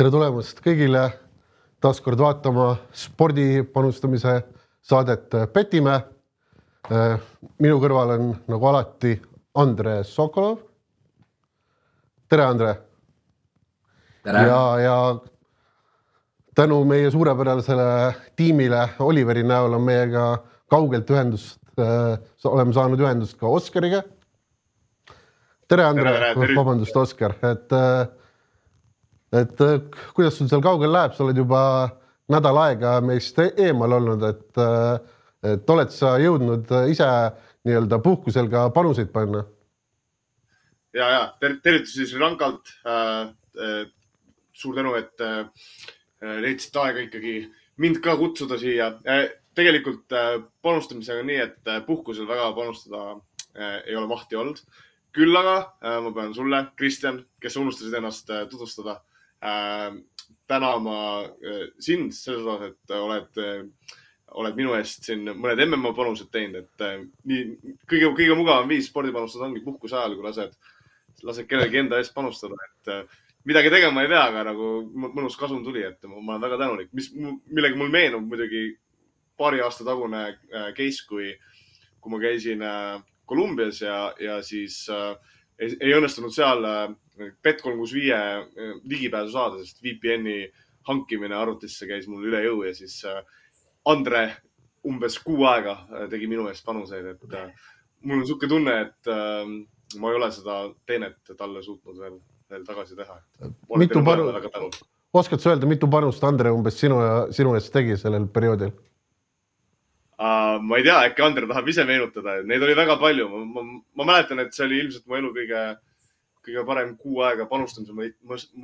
tere tulemast kõigile taas kord vaatama spordi panustamise saadet Petime. minu kõrval on nagu alati Andre Sokolov. tere, Andre. ja, ja tänu meie suurepärasele tiimile Oliveri näol on meiega kaugelt ühendust äh,, oleme saanud ühendust ka Oskariga. tere, Andre, vabandust, Oskar, et äh, et äh, kuidas sul seal kaugel läheb, sa oled juba nädal aega meist eemal olnud, et, äh, et oled sa jõudnud ise nii-öelda puhkusel ka panuseid panna? ja, ja ter tervitusi Sri Lankalt äh,. Äh, suur tänu, et äh, leidsite aega ikkagi mind ka kutsuda siia äh,. tegelikult äh, panustamisega nii, et äh, puhkusel väga panustada äh, ei ole mahti olnud. küll aga äh, ma pean sulle, Kristjan, kes unustasid ennast äh, tutvustada äh, tänama äh, sind selles osas, et oled äh,, oled minu eest siin mõned MMA panused teinud, et äh, nii kõige, kõige mugavam viis spordi panustada ongi puhkuse ajal, kui lased, lased kellelgi enda eest panustada, et äh, midagi tegema ei pea, aga nagu mõnus kasum tuli, et ma, olen väga tänulik, mis, millega mul meenub muidugi paari aasta tagune äh, case, kui, kui ma käisin äh, Kolumbias ja, ja siis äh, ei, ei õnnestunud seal äh, Bet365 äh, ligipääsu saada, sest VPN-i hankimine arvutisse käis mul üle jõu ja siis äh, Andre umbes kuu aega tegi minu eest panuseid, et mul on niisugune tunne, et ma ei ole seda teenet talle suutnud veel, veel tagasi teha. mitu panust, oskad sa öelda, mitu panust Andre umbes sinu ja sinu eest tegi sellel perioodil? Uh, ma ei tea, äkki Andre tahab ise meenutada, neid oli väga palju. ma, ma, ma mäletan, et see oli ilmselt mu elu kõige, kõige parem kuu aega panustamise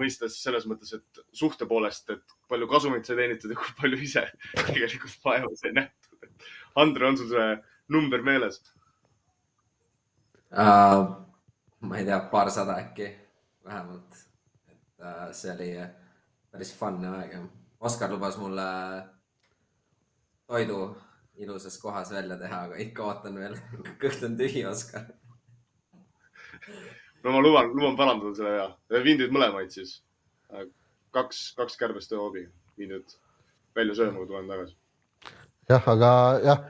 mõistes selles mõttes, et suhte poolest, et palju kasumit sai teenitud ja kui palju ise tegelikult vaeva sai nähtud. Andre, on sul see number meeles uh,? ma ei tea, paarsada äkki vähemalt. et uh, see oli päris fun aeg. Oskar lubas mulle toidu ilusas kohas välja teha, aga ikka ootan veel kõht on tühi, Oskar. no ma luban, luban parandada selle ja, viin teid mõlemaid siis. kaks, kaks kärbest ööhobi, viin nüüd välja sööma, kui tulen tagasi. jah, aga jah,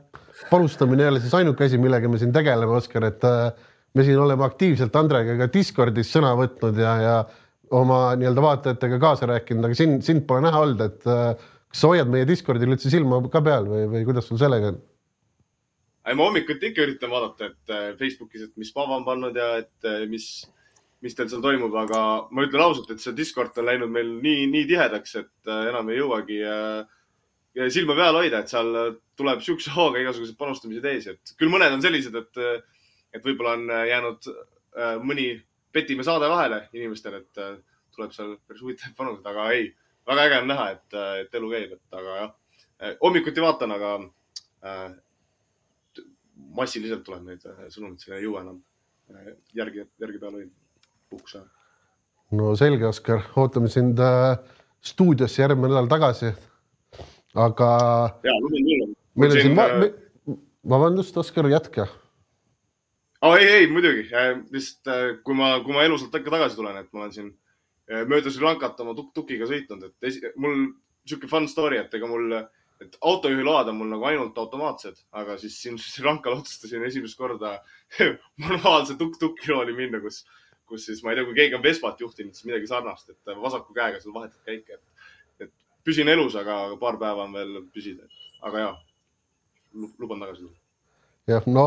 panustamine ei ole siis ainuke asi, millega me siin tegeleme, Oskar, et äh, me siin oleme aktiivselt Andrega ka Discordis sõna võtnud ja, ja oma nii-öelda vaatajatega kaasa rääkinud, aga sind, sind pole näha olnud, et äh, kas sa hoiad meie Discordil üldse silma ka peal või, või kuidas sul sellega on? Ma hommikuti ikka üritan vaadata, et äh, Facebookis, et mis Pava on pannud ja et äh, mis, mis teil seal toimub, aga ma ütlen ausalt, et see Discord on läinud meil nii, nii tihedaks, et äh, enam ei jõuagi silma peal hoida, et seal tuleb siukse hooga igasuguseid panustamised ees, et küll mõned on sellised, et, et võib-olla on jäänud mõni petime saade vahele inimestel, et tuleb seal päris huvitavaid panuseid, aga ei väga äge on näha, et, et elu käib, et aga jah, hommikuti vaatan, aga massiliselt tuleb neid äh, sõnumeid, sinna ei jõua enam äh, järgi, järgi peale ajal. no selge, Oskar, ootame sind äh, stuudiosse järgmine nädal tagasi. aga. ja, luban kuulama. meil on siin, äh... vabandust, Oskar, jätka oh,. ei, ei muidugi, lihtsalt kui ma, kui ma elusalt ikka tagasi tulen, et ma olen siin mööda Sri Lankat oma tuk-tukiga sõitnud, et esi, mul sihuke fun story, et ega mul, et autojuhiload on mul nagu ainult automaatsed, aga siis siin Sri Lankal otsustasin esimest korda manuaalse tuk-tukilooni minna, kus, kus siis ma ei tea, kui keegi on Vespat juhtinud, siis midagi sarnast, et vasaku käega seal vahetad käike, et, et püsin elus, aga paar päeva on veel püsida, aga ja, luban tagasi tulla. jah, no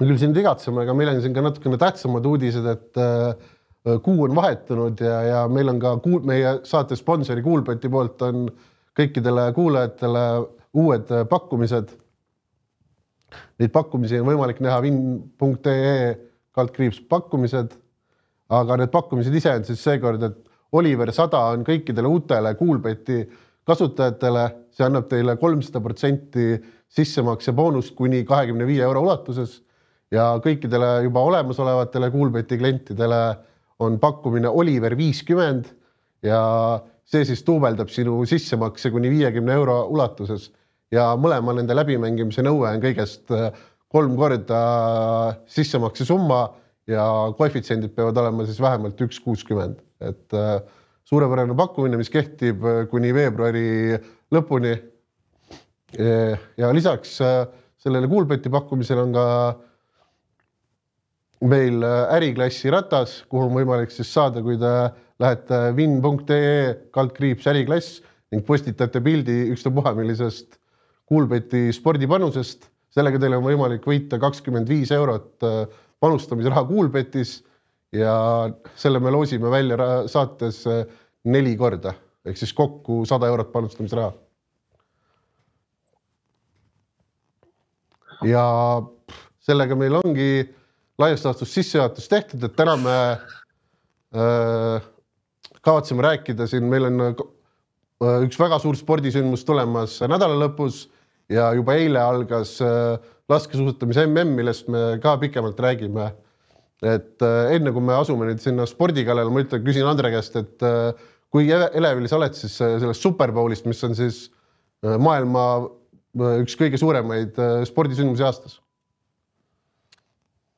me küll sind igatseme, aga meil on siin ka natukene tähtsamad uudised, et äh, Äh, kuu on vahetunud ja, ja meil on ka kuul, meie saate sponsori Kuulbeti poolt on kõikidele kuulajatele uued äh, pakkumised. Neid pakkumisi on võimalik näha vinn.ee kaldkriips pakkumised. aga need pakkumised ise on siis seekord, et Oliver sada on kõikidele uutele Kuulbeti kasutajatele, see annab teile kolmsada protsenti sissemakse boonust kuni kahekümne viie euro ulatuses ja kõikidele juba olemasolevatele Kuulbeti klientidele on pakkumine Oliver viiskümmend ja see siis duubeldab sinu sissemakse kuni viiekümne euro ulatuses ja mõlema nende läbimängimise nõue on kõigest äh, kolm korda sissemakse summa ja koefitsiendid peavad olema siis vähemalt üks kuuskümmend, et äh, suurepärane pakkumine, mis kehtib kuni veebruari lõpuni. ja lisaks sellele Coolbeti pakkumisele on ka meil äriklassi ratas, kuhu on võimalik siis saada, kui te lähete win.ee kaldkriips äriklass ning postitate pildi ükstapuha millisest Coolbeti spordipanusest. sellega teil on võimalik võita kakskümmend viis eurot äh, panustamisraha Coolbetis ja selle me loosime välja saates äh, neli korda ehk siis kokku sada eurot panustamisraha. ja sellega meil ongi laias laastus sissejuhatus tehtud, et täna me äh, kavatseme rääkida siin, meil on äh, üks väga suur spordisündmus tulemas nädala lõpus ja juba eile algas äh, laskesuusatamise mm, millest me ka pikemalt räägime. et äh, enne kui me asume nüüd sinna spordi kallale, ma ütlen, küsin Andre käest, et kui elevil sa oled siis sellest Superbowlist, mis on siis maailma üks kõige suuremaid spordisündmusi aastas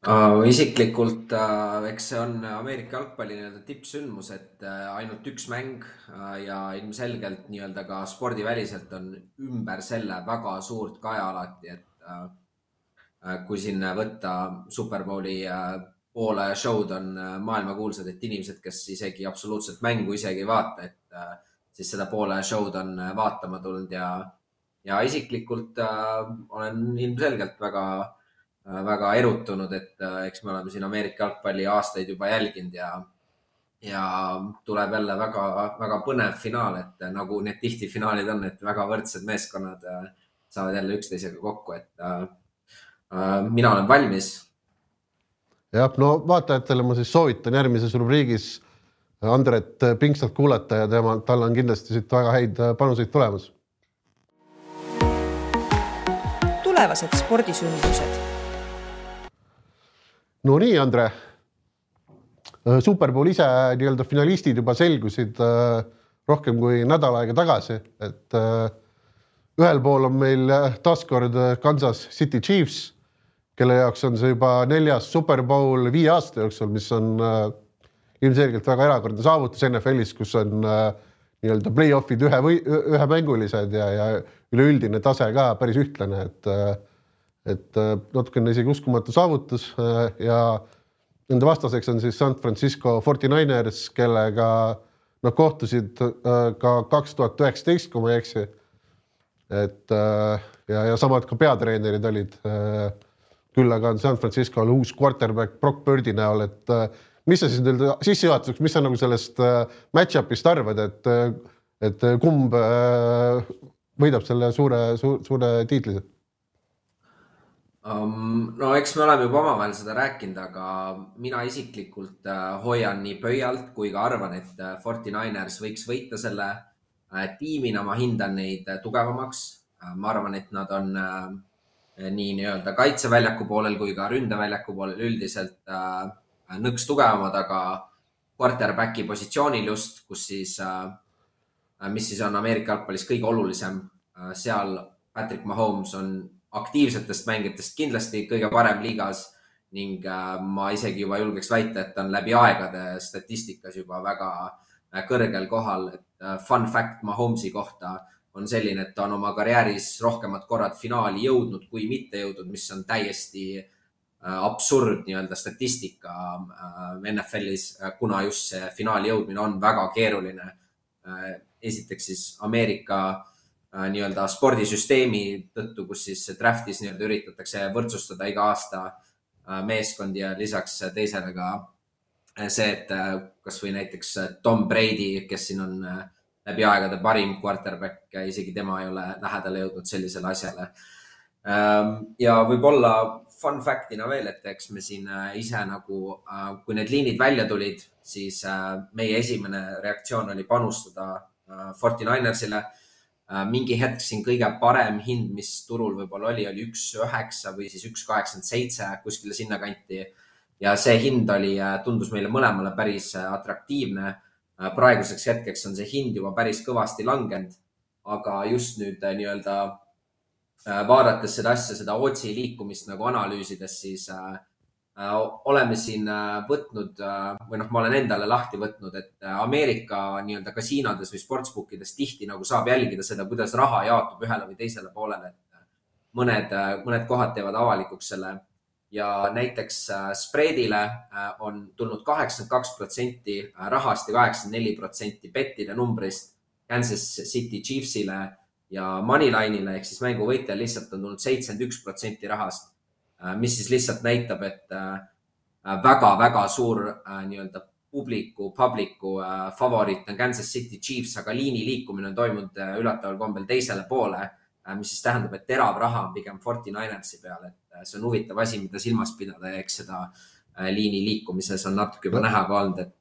isiklikult uh, eks see on Ameerika jalgpalli nii-öelda tippsündmus, et uh, ainult üks mäng uh, ja ilmselgelt nii-öelda ka spordiväliselt on ümber selle väga suurt kaja alati, et kui siin võtta Superbowli poole show'd on maailmakuulsad, et inimesed, kes isegi absoluutselt mängu isegi ei vaata, et siis seda poole show'd on vaatama tulnud ja, ja isiklikult olen ilmselgelt väga Äh, väga erutunud, et äh, eks me oleme siin Ameerika jalgpalli aastaid juba jälginud ja, ja tuleb jälle väga-väga põnev finaal, et äh, nagu need tihti finaalid on, et väga võrdsed meeskonnad saavad jälle üksteisega kokku, et äh, mina olen valmis. jah, no vaatajatele ma siis soovitan järgmises rubriigis Andret pingsalt kuulata ja tema, tal on kindlasti siit väga häid panuseid tulemas. tulevased spordisündmused no nii, Andre. Äh, Superbowl ise nii-öelda finalistid juba selgusid äh, rohkem kui nädal aega tagasi, et äh, ühel pool on meil taaskord Kansas City Chiefs, kelle jaoks on see juba neljas Superbowl viie aasta jooksul, mis on ilmselgelt väga erakordne saavutus NFL-is, kus on nii-öelda play-off'id ühe või ühemängulised ja, ja üleüldine tase ka päris ühtlane, et et äh, natukene isegi uskumatu saavutus äh, ja nende vastaseks on siis San Francisco Forty Niners, kellega nad kohtusid äh, ka kaks tuhat üheksateist, kui ma ei eksi. et ja, ja samad ka peatreenerid olid. küll aga on San Francisco'l uus quarterback Brock Birdi näol, et mis sa siis nii-öelda sissejuhatuseks, mis sa nagu sellest match-up'ist arvad, et, et kumb võidab selle suure, suure, suure tiitli? Um,? no eks me oleme juba omavahel seda rääkinud, aga mina isiklikult uh, hoian nii pöialt kui ka arvan, et uh, Forty Niners võiks võita selle uh, tiimina. ma hindan neid tugevamaks ma arvan, et nad on nii nii-öelda kaitseväljaku poolel kui ka ründeväljaku poolel üldiselt nõks tugevamad, aga quarterback'i positsioonil just, kus siis mis siis on Ameerika jalgpallis kõige olulisem seal Patrick Mahomes on aktiivsetest mängijatest kindlasti kõige parem liigas ning äh, ma isegi juba julgeks väita, et ta on läbi aegade statistikas juba väga äh, kõrgel kohal. äh, fun fact Mahomes'i kohta on selline, et ta on oma karjääris rohkemad korrad finaali jõudnud kui mitte jõudnud, mis on täiesti absurd nii-öelda statistika NFL-is, kuna just see finaali jõudmine on väga keeruline. esiteks siis Ameerika nii-öelda spordisüsteemi tõttu, kus siis draft'is nii-öelda üritatakse võrdsustada iga aasta äh, meeskondi ja lisaks teisele ka äh, see, et kasvõi näiteks Tom Brady, kes siin on läbi aegade parim quarterback, isegi tema ei ole lähedale jõudnud sellisele asjale. Ähm, ja võib-olla fun fact'ina veel, et eks me siin ise nagu, kui need liinid välja tulid, siis meie esimene reaktsioon oli panustada Forty Ninersile Äh, mingi hetk siin kõige parem hind, mis turul võib-olla oli, oli üks üheksa või siis üks kaheksakümmend seitse kuskile sinnakanti. ja see hind oli, äh, tundus meile mõlemale päris äh, atraktiivne. praeguseks hetkeks on see hind juba päris kõvasti langenud, aga just nüüd nii-öelda vaadates seda asja, seda otsi liikumist nagu analüüsides, siis oleme siin võtnud või noh, ma olen endale lahti võtnud, et Ameerika nii-öelda kasiinodes või sportsbookides tihti nagu saab jälgida seda, kuidas raha jaotub ühele või teisele poolele, et mõned, mõned kohad teevad avalikuks selle. Ja näiteks äh, spreedile äh, on tulnud kaheksakümmend kaks protsenti äh, rahast ja kaheksakümmend neli protsenti bettide numbrist Kansas City Chiefsile ja Moneyline'ile ehk siis mängu võitjal lihtsalt on tulnud seitsekümmend üks protsenti rahast, mis siis lihtsalt näitab, et väga-väga suur nii-öelda publiku, publiku favoriit on Kansas City Chiefs, aga liini liikumine on toimunud üllataval kombel teisele poole Äh, mis siis tähendab, et terav raha on pigem Forty Ninersi peal, et äh, see on huvitav asi, mida silmas pidada ja eks seda äh, liini liikumises on natuke juba näha ka olnud, et.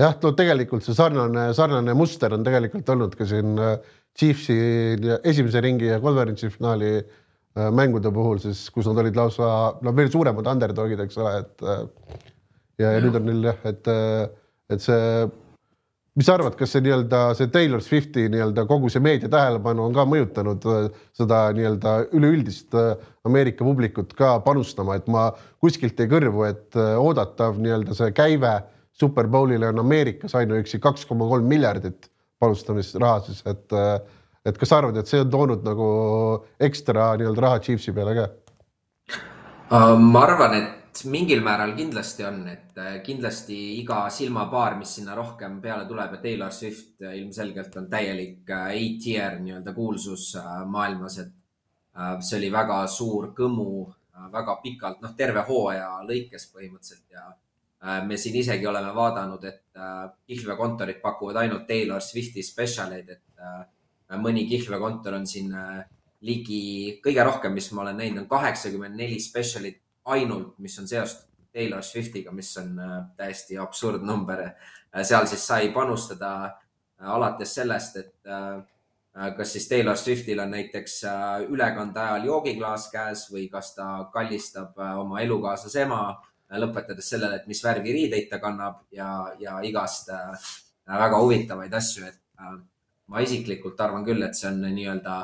jah, no tegelikult see sarnane, sarnane muster on tegelikult olnud ka siin Chiefsi esimese ringi ja konverentsi finaali mängude puhul siis, kus nad olid lausa no veel suuremad underdog'id, eks ole, et ja, ja, ja nüüd on neil jah, et, et see mis sa arvad, kas see nii-öelda see Taylor Swifti nii-öelda kogu see meedia tähelepanu on ka mõjutanud äh, seda nii-öelda üleüldist äh, Ameerika publikut ka panustama, et ma kuskilt ei kõrvu, et äh, oodatav nii-öelda see käive Superbowlile on Ameerikas ainuüksi kaks koma kolm miljardit panustamisraha siis, et et kas sa arvad, et see on toonud nagu ekstra nii-öelda raha Chiefsi peale ka? ma arvan, et mingil määral kindlasti on, et äh, kindlasti iga silmapaar, mis sinna rohkem peale tuleb ja Taylor Swift äh, ilmselgelt on täielik A-tier nii-öelda kuulsus maailmas, et see oli väga suur kõmu väga pikalt, noh, terve hooaja lõikes põhimõtteliselt ja me siin isegi oleme vaadanud, et kihlveokontorid pakuvad ainult Taylor Swifti spetsialeid, et mõni kihlveokontor on siin ligi, kõige rohkem, mis ma olen näinud, on kaheksakümmend neli spetsialit ainult, mis on seostatud Taylor Swiftiga, mis on äh, täiesti absurdnumber. Äh, seal siis sai panustada äh, alates sellest, et kas siis Taylor Swiftil on näiteks ülekande ajal joogiklaas käes või kas ta kallistab oma elukaaslase ema, lõpetades sellele, et mis värvi riideid ta kannab ja, ja igast väga huvitavaid asju, et ma isiklikult arvan küll, et see on nii-öelda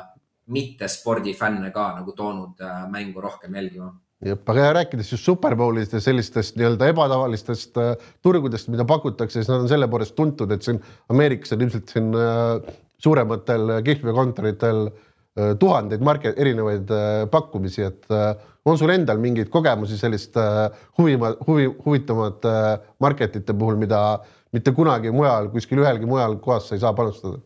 mitte spordifänne ka nagu toonud mängu rohkem jälgima aga rääkides just Superbowlist ja sellistest nii-öelda ebatavalistest äh, turgudest, mida pakutakse, siis nad on selle poolest tuntud, et siin Ameerikas on ilmselt siin äh, suurematel kihlveokontoritel äh, tuhandeid marke-, erinevaid äh, pakkumisi, et äh, on sul endal mingeid kogemusi sellist äh, huvi, huvi, huvitavamate äh, marketite puhul, mida mitte kunagi mujal, kuskil ühelgi mujal kohas sa ei saa panustada?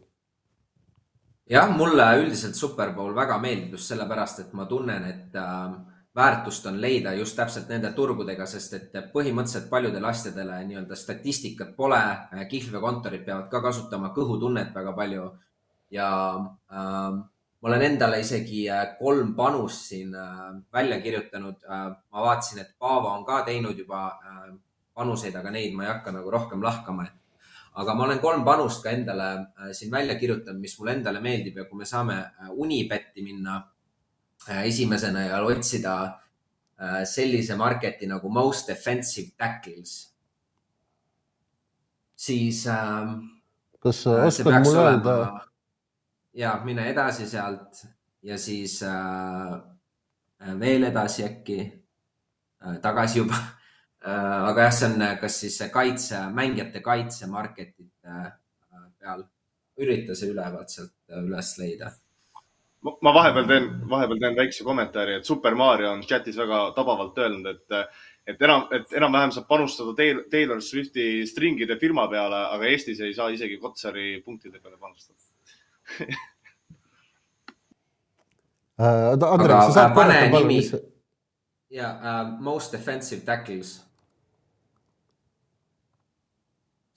Jah, mulle üldiselt Superbowl väga meeldib just sellepärast, et ma tunnen, et äh, väärtust on leida just täpselt nende turgudega, sest et põhimõtteliselt paljudele asjadele nii-öelda statistikat pole. kihlveokontorid peavad ka kasutama kõhutunnet väga palju ja äh, ma olen endale isegi äh, kolm panust siin äh, välja kirjutanud äh,. ma vaatasin, et Paavo on ka teinud juba äh, panuseid, aga neid ma ei hakka nagu rohkem lahkama. Aga ma olen kolm panust ka endale äh, siin välja kirjutanud, mis mulle endale meeldib ja kui me saame äh, Unibetti minna Äh, esimesena ja otsida sellise marketi nagu most defensive tackles, siis. Ähm, kas sa oskad mulle öelda? ja mine edasi sealt ja siis veel edasi äkki tagasi juba. aga jah, see on kas siis kaitse, mängijate kaitse marketite äh, peal. ürita see ülevalt sealt üles leida ma vahepeal teen, vahepeal teen väikse kommentaari, et Super Mario on chatis väga tabavalt öelnud, et, et enam, et enam-vähem saab panustada Taylor Swifti stringide firma peale, aga Eestis ei saa isegi Kotsari punktide peale panustada uh,. Andrei, sa saad pane nimi. ja uh, most defensive tackles.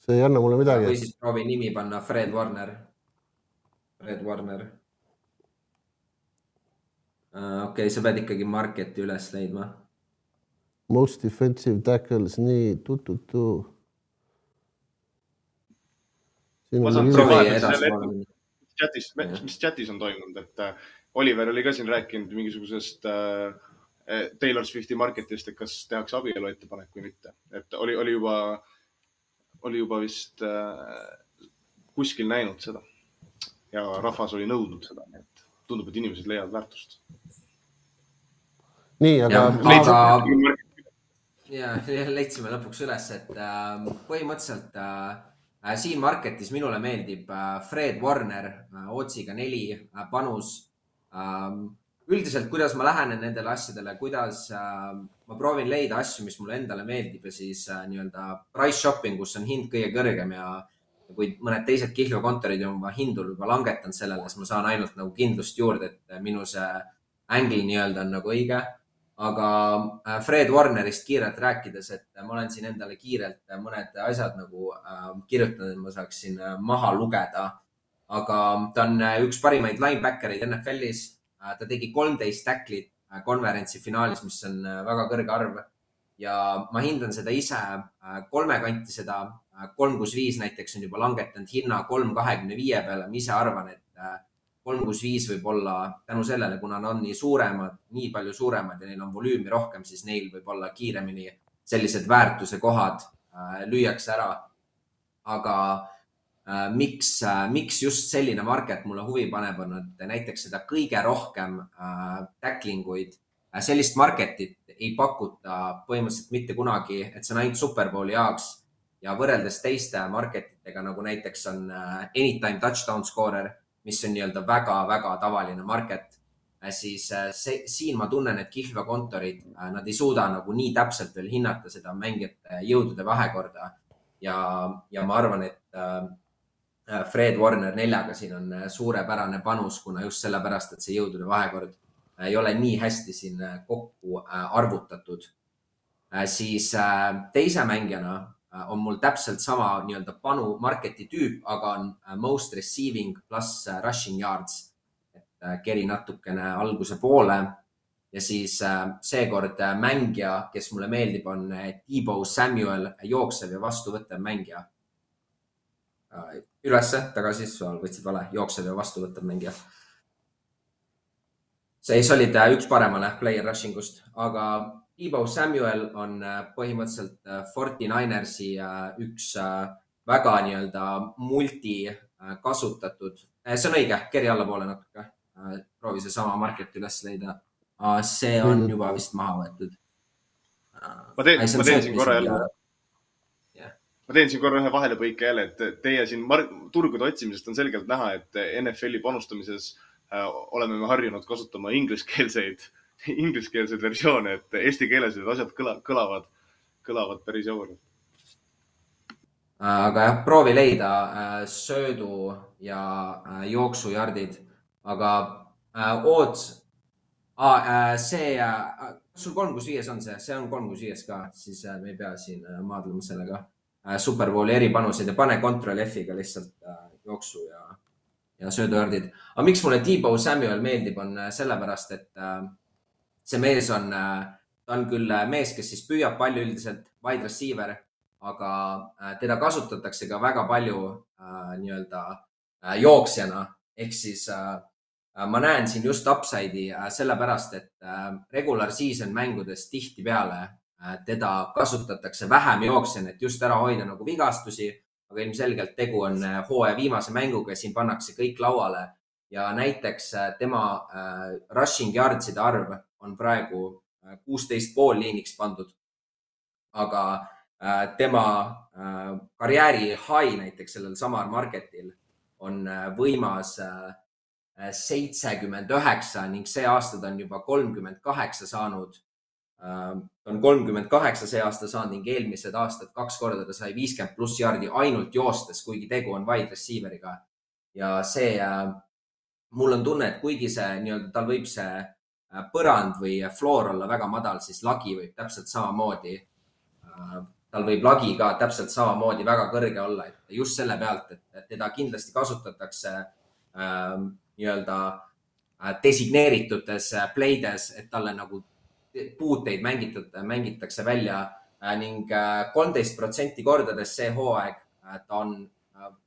See ei anna mulle midagi. või siis proovi nimi panna Fred Warner. Fred Warner okei okay,, sa pead ikkagi market'i üles leidma. Most defensive tackles, nii tu-tu-tu. chatis, mis chatis on toimunud, et äh, Oliver oli ka siin rääkinud mingisugusest äh, äh, Taylor Swifti marketist, et kas tehakse abielu ettepanek või mitte, et oli, oli juba, oli juba vist äh, kuskil näinud seda ja rahvas oli nõudnud seda, nii et tundub, et inimesed leiavad väärtust nii, aga. ja leidsime lõpuks üles, et äh, põhimõtteliselt äh, siin marketis minule meeldib äh, Fred Warner äh, otsiga neli äh, panus äh,. üldiselt, kuidas ma lähenen nendele asjadele, kuidas äh, ma proovin leida asju, mis mulle endale meeldib ja siis äh, nii-öelda price shopping, kus on hind kõige kõrgem ja kui mõned teised kihlveokontorid on oma hindu juba langetanud sellele, siis ma saan ainult nagu kindlust juurde, et minu see ängel nii-öelda on nagu õige aga äh, Fred Warnerist kiirelt rääkides, et ma olen siin endale kiirelt mõned asjad nagu äh, kirjutanud, et ma saaksin äh, maha lugeda. aga ta on üks parimaid linebacker'eid NFL-is. ta tegi kolmteist tacklit konverentsi finaalis, mis on väga kõrge arv ja ma hindan seda ise kolme kanti, seda kolm kuus viis näiteks on juba langetanud hinna kolm kahekümne viie peale. ma ise arvan, et kolm kuus viis võib olla tänu sellele, kuna nad on nii suuremad, nii palju suuremad ja neil on volüümi rohkem, siis neil võib olla kiiremini sellised väärtuse kohad äh, lüüakse ära. aga äh, miks äh,, miks just selline market mulle huvi paneb, on, et näiteks seda kõige rohkem äh, tackling uid äh,, sellist marketit ei pakuta põhimõtteliselt mitte kunagi, et see on ainult Superbowli jaoks ja võrreldes teiste market itega, nagu näiteks on äh, anytime touchdown scorer mis on nii-öelda väga-väga tavaline market, äh, siis äh, see, siin ma tunnen, et kihlveokontorid, äh, nad ei suuda nagu nii täpselt veel hinnata seda mängijate jõudude vahekorda. ja, ja ma arvan, et Fred Warner neljaga siin on suurepärane panus, kuna just sellepärast, et see jõudude vahekord ei ole nii hästi siin kokku arvutatud. siis teise mängijana Äh, on mul täpselt sama nii-öelda panu market'i tüüp, aga on äh, most receiving pluss äh, rushing yards. et keri natukene alguse poole ja siis seekord mängija, kes mulle meeldib, on Debo Samuel, jooksev ja vastuvõttev mängija. Ülesse, tagasi, võtsid vale, jooksev ja vastuvõttev mängija. siis olid üks paremale player rushing ust, aga Debo Samuel on äh, põhimõtteliselt äh, Fortininersi äh, üks väga nii-öelda multi kasutatud, see on õige, keri allapoole natuke. proovi seesama market üles leida. see on mhm. juba vist maha võetud. ma teen, ma teen siin korra jälle. Ma teen siin korra ühe vahelepõike jälle, et teie siin turgude otsimisest on selgelt näha, et NFL-i panustamises oleme me harjunud kasutama ingliskeelseid ingliskeelseid versioone, et eesti keeles need asjad kõla, kõlavad, kõlavad päris jaburalt. aga jah, proovi leida äh, söödu ja äh, jooksujardid, aga äh, Oots ah,, see, sul kolm kuus viies on see, see on kolm kuus viies ka, siis me ei pea siin maadlema sellega. Superbowli eripanused ja pane control F-iga lihtsalt jooksu ja, ja söödujardid. aga miks mulle Debo Samuel meeldib, on sellepärast, et see mees on, äh, ta on küll äh, mees, kes siis püüab palju üldiselt, wide receiver, aga äh, teda kasutatakse ka väga palju nii-öelda jooksjana ehk siis ma näen siin just upside'i sellepärast, et regular season mängudes tihtipeale teda kasutatakse vähem jooksjana, et just ära hoida nagu vigastusi, aga ilmselgelt tegu on hooaja viimase mänguga ja siin pannakse kõik lauale ja näiteks tema rushing yards'ide arv on praegu äh, kuusteist pool liiniks pandud. aga äh, tema äh, karjääri high näiteks sellel samal marketil on võimas seitsekümmend üheksa ning see aasta ta on juba kolmkümmend kaheksa saanud. Ta on kolmkümmend kaheksa see aasta saanud ning eelmised aastad kaks korda ta sai viiskümmend pluss jaardi ainult joostes, kuigi tegu on wide receiver'iga. ja see, mul on tunne, et kuigi see nii-öelda, tal võib see Äh, põrand või floor olla väga madal, siis lagi võib täpselt samamoodi, äh, tal võib lagi ka täpselt samamoodi väga kõrge olla, et just selle pealt, et teda kindlasti kasutatakse äh, nii-öelda äh, designeeritutes playdes, et talle nagu puuteid mängitud, mängitakse välja äh, ning kolmteist protsenti kordades see hooaeg äh, ta on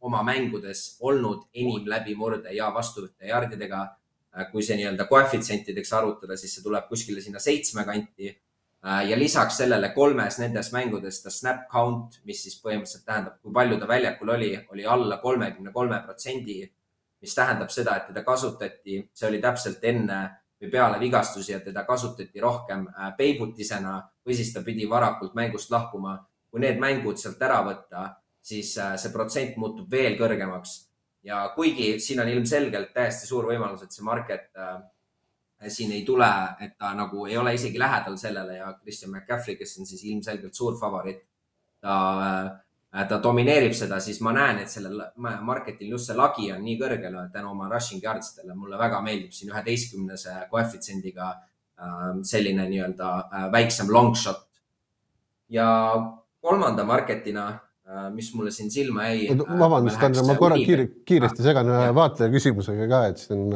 oma mängudes olnud enim läbimurde ja vastuvõtte jardidega Äh, kui see nii-öelda koefitsientideks arvutada, siis see tuleb kuskile sinna seitsme kanti. Äh, ja lisaks sellele kolmes nendes mängudes ta snap count, mis siis põhimõtteliselt tähendab, kui palju ta väljakul oli, oli alla kolmekümne kolme protsendi. mis tähendab seda, et teda kasutati, see oli täpselt enne või peale vigastusi ja teda kasutati rohkem äh, peibutisena või siis ta pidi varakult mängust lahkuma. kui need mängud sealt ära võtta, siis äh, see protsent muutub veel kõrgemaks ja kuigi siin on ilmselgelt täiesti suur võimalus, et see market äh, siin ei tule, et ta nagu ei ole isegi lähedal sellele ja Christian McCaffrey, kes on siis ilmselgelt suur favoriit, ta ta domineerib seda, siis ma näen, et sellel marketil just see lagi on nii kõrgel tänu oma rushing yards idele. mulle väga meeldib siin üheteistkümnese koefitsiendiga ähm, selline nii-öelda äh, väiksem long shot. ja kolmanda marketina, äh, mis mulle siin silma jäi. vabandust, Andrei, ma korra kiire, kiiresti segan ühe vaataja küsimusega ka, et siin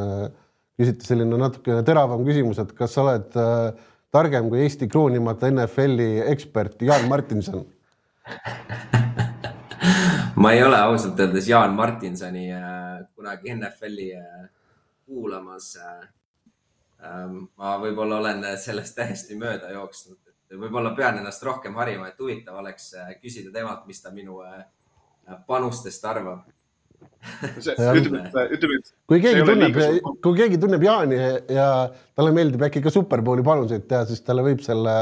küsiti selline natukene teravam küsimus, et kas sa oled targem kui Eesti kroonimata NFL-i ekspert Jaan Martinson ma ei ole ausalt öeldes Jaan Martinsoni äh, kunagi NFL-i äh, kuulamas äh,. Ähm, ma võib-olla olen sellest täiesti mööda jooksnud, et võib-olla pean ennast rohkem harima, et huvitav oleks küsida temalt, mis ta minu panustest arvab ütleme, ütleme, et. kui keegi tunneb, kui keegi tunneb Jaani ja talle meeldib äkki ka Superbowli panuseid teha, siis talle võib selle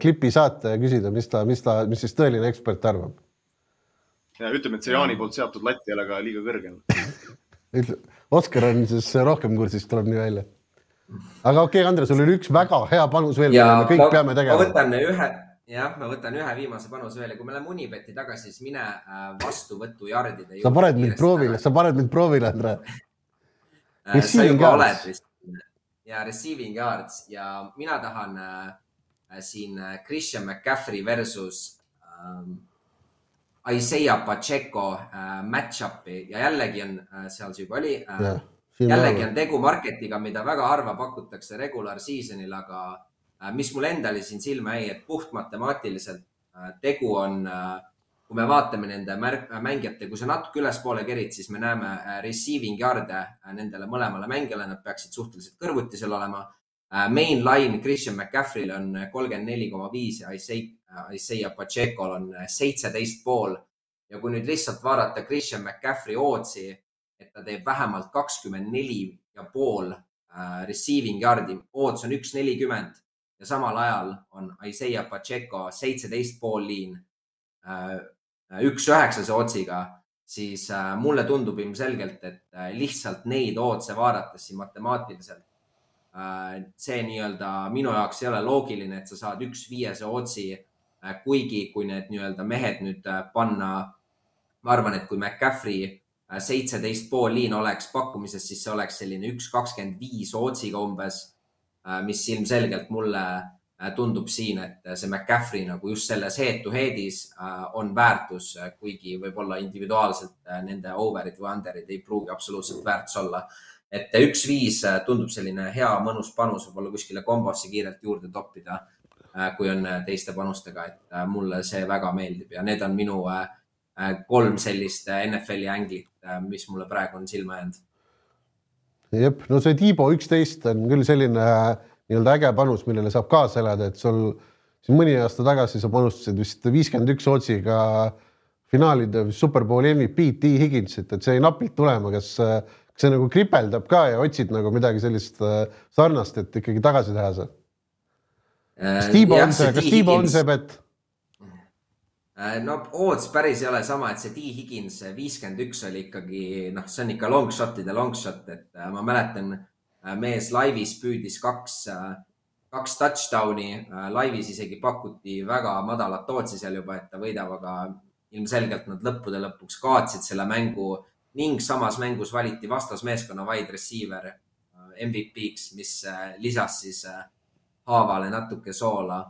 klipi saata ja küsida, mis ta, mis ta, mis siis tõeline ekspert arvab ja ütleme, et see Jaani poolt seatud latt ei ole ka liiga kõrgel ütle, Oskar on siis rohkem kursis, tuleb nii välja. aga okei okay,, Andres, sul oli üks väga hea panus veel, mida me kõik ma, peame tegema. ma võtan ühe, jah, ma võtan ühe viimase panuse veel ja kui me läheme Unibeti tagasi, siis mine äh, vastuvõtujardide juurde. sa paned mind proovile, sa paned mind proovile, Andre äh, sa juba oled vist ja receiving yards ja mina tahan äh, siin Christian McCaffrey versus ähm, Isaiah Pacheco äh, match-up'i ja jällegi on äh,, seal see juba oli äh,. jällegi on tegu marketiga, mida väga harva pakutakse regular season'il, aga äh, mis mul endale siin silma jäi, et puht matemaatiliselt äh, tegu on äh,, kui me vaatame nende äh, mängijate, kui sa natuke ülespoole kerid, siis me näeme äh, receiving yard'e äh, nendele mõlemale mängijale, nad peaksid suhteliselt kõrvuti seal olema äh,. Main line Christian McCaffrey'l on kolmkümmend neli koma viis ja Isaiah Isaiah Pacheco'l on äh, seitseteist pool. Ja kui nüüd lihtsalt vaadata Christian McCaffrey ootsi, et ta teeb vähemalt kakskümmend neli ja pool äh, receiving yard'i, oots on üks nelikümmend. Ja samal ajal on Isaiah Pacheco seitseteist pool liin, üks üheksase otsiga, siis mulle tundub ilmselgelt, et lihtsalt neid ootse vaadates siin matemaatiliselt see nii-öelda minu jaoks ei ole loogiline, et sa saad üks viiese otsi Äh, kuigi kui need nii-öelda mehed nüüd äh, panna, ma arvan, et kui McCaffrey äh, seitseteist pool liin oleks pakkumises, siis see oleks selline üks kakskümmend viis ootsiga umbes, mis ilmselgelt mulle tundub siin, et see McCaffrey nagu just selles head to head'is on väärtus, kuigi võib-olla individuaalselt nende over'id või under'id ei pruugi absoluutselt väärtus olla. et üks viis tundub selline hea mõnus panus võib-olla kuskile kombosse kiirelt juurde toppida Äh, kui on äh, teiste panustega, et äh, mulle see väga meeldib ja need on minu kolm sellist NFL-i änglit, mis mulle praegu on silma jäänud. jep, no see Tiibo üksteist on küll selline nii-öelda äge panus, millele saab kaasa elada, et sul siin mõni aasta tagasi sa panustasid vist viiskümmend üks otsiga finaalide Superbowli MVP T Higginsit, et see jäi napilt tulema, kas, kas see nagu kripeldab ka ja otsid nagu midagi sellist sarnast, et ikkagi tagasi teha see? Kas Tiibo on see, kas Tiibo on see bett? Äh, no odds päris ei ole sama, et see T. Higins viiskümmend üks oli ikkagi noh, see on ikka long shot'ide long shot, et äh, ma mäletan, äh, mees laivis püüdis kaks, kaks touchdown'i, laivis isegi pakuti väga madalat ootsi seal juba, et ta võidab, aga ilmselgelt nad lõppude lõpuks kaotsid selle mängu ning samas mängus valiti vastasmeeskonna wide receiver MVP-ks, mis lisas siis haavale natuke soola.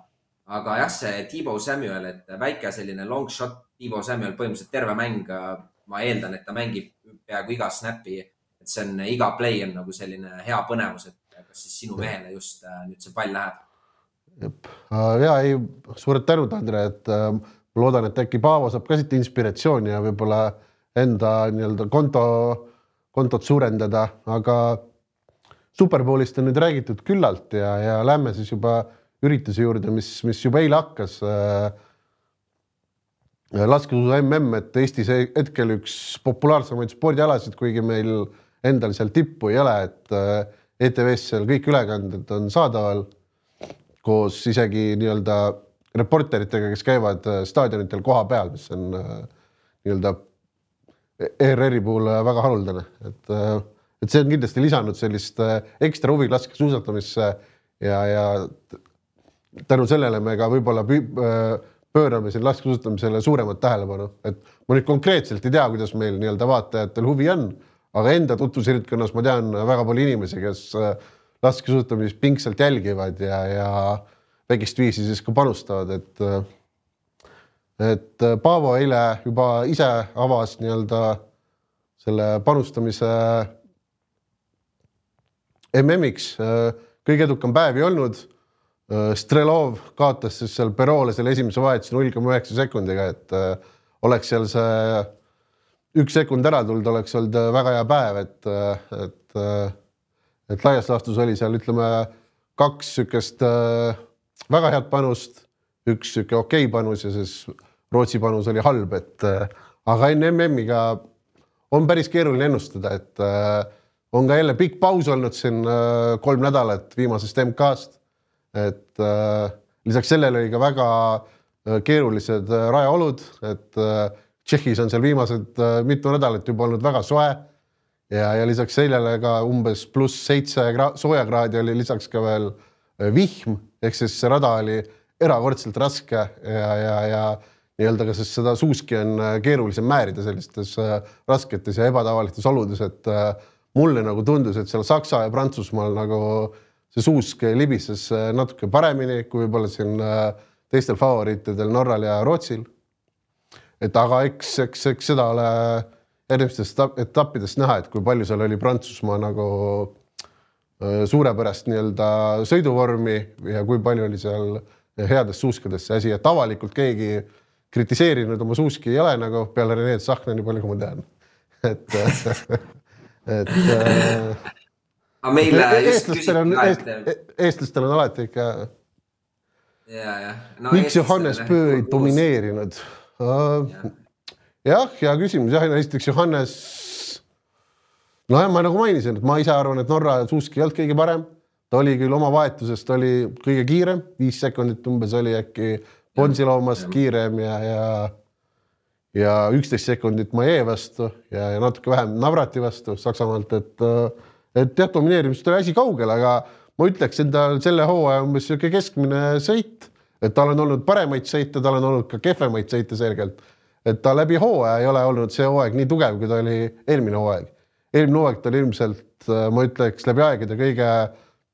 aga jah, see Tiibo Samuel, et väike selline long shot, Tiibo Samuel põhimõtteliselt terve mäng, ma eeldan, et ta mängib peaaegu iga snap'i, et see on, iga play on nagu selline hea põnevus, et kas siis sinu mehele just äh, nüüd see pall läheb. ja ei, suured tänud, Andre, et äh, ma loodan, et äkki Paavo saab ka siit inspiratsiooni ja võib-olla enda nii-öelda konto, kontot suurendada, aga Superbowlist on nüüd räägitud küllalt ja, ja lähme siis juba ürituse juurde, mis, mis juba eile hakkas äh,. laskesuusa mm, et Eestis hetkel üks populaarsemaid spordialasid, kuigi meil endal seal tippu ei ole, et äh, ETV-s seal kõik ülekanded on saadaval koos isegi nii-öelda reporteritega, kes käivad äh, staadionitel kohapeal, mis on äh, nii-öelda ERR-i puhul äh, väga haruldane, et, et see on kindlasti lisanud sellist ekstra huvi laskesuusatamisse ja, ja tänu sellele me ka võib-olla pöörame siin laskesuusatamisele suuremat tähelepanu, et ma nüüd konkreetselt ei tea, kuidas meil nii-öelda vaatajatel huvi on, aga enda tutvusringkonnas ma tean väga palju inimesi, kes laskesuusatamist pingsalt jälgivad ja, ja väikest viisi siis ka panustavad, et et Paavo eile juba ise avas nii-öelda selle panustamise MM-iks. kõige edukam päev ei olnud. Strelov kaotas siis seal Peroole selle esimese vahetuse null koma üheksa sekundiga, et oleks seal see üks sekund ära tulnud, oleks olnud väga hea päev, et, et et laias laastus oli seal ütleme kaks niisugust äh, väga head panust, üks niisugune okei okay panus ja siis Rootsi panus oli halb, et äh, aga enne MM-iga on päris keeruline ennustada, et äh, on ka jälle pikk paus olnud siin äh, kolm nädalat viimasest MK-st. et äh, lisaks sellele oli ka väga äh, keerulised äh, rajaolud, et äh, Tšehhis on seal viimased äh, mitu nädalat juba olnud väga soe ja, ja lisaks sellele ka umbes pluss seitse soojakraadi oli lisaks ka veel äh, vihm, ehk siis see rada oli erakordselt raske ja, ja, ja nii-öelda ka siis seda suuski on äh, keerulisem määrida sellistes äh, rasketes ja ebatavalistes oludes, et mulle nagu tundus, et seal Saksa ja Prantsusmaal nagu see suusk libises natuke paremini kui võib-olla siin teistel favoriitidel Norral ja Rootsil. et aga eks, eks, eks seda ole järgmistest etappidest näha, et kui palju seal oli Prantsusmaa nagu äh, suurepärast nii-öelda sõiduvormi ja kui palju oli seal headest suuskadest see asi, et avalikult keegi kritiseerinud oma suuski ei ole nagu peale Rene Tsahkna, nii palju kui ma tean. et, et äh, aga meile eestlastel on, eestlastel on alati ikka. ja, jah no,. miks Johannes Pöö ei domineerinud? jah, hea küsimus jah, esiteks Johannes. nojah, ma nagu mainisin, et ma ise arvan, et Norra suusk ei olnud kõige parem, ta oli küll oma vahetusest oli kõige kiirem, viis sekundit umbes oli äkki Bonsiloomast kiirem ja, ja ja üksteist sekundit Maie vastu ja, ja natuke vähem Navrati vastu Saksamaalt, et et jah, domineerimisest oli asi kaugel, aga ma ütleks endal selle hooaja umbes niisugune keskmine sõit, et tal on olnud paremaid sõite, tal on olnud ka kehvemaid sõite selgelt et ta läbi hooaja ei ole olnud see hooaeg nii tugev, kui ta oli eelmine hooaeg. eelmine hooaeg ta oli ilmselt, ma ütleks läbi aegade kõige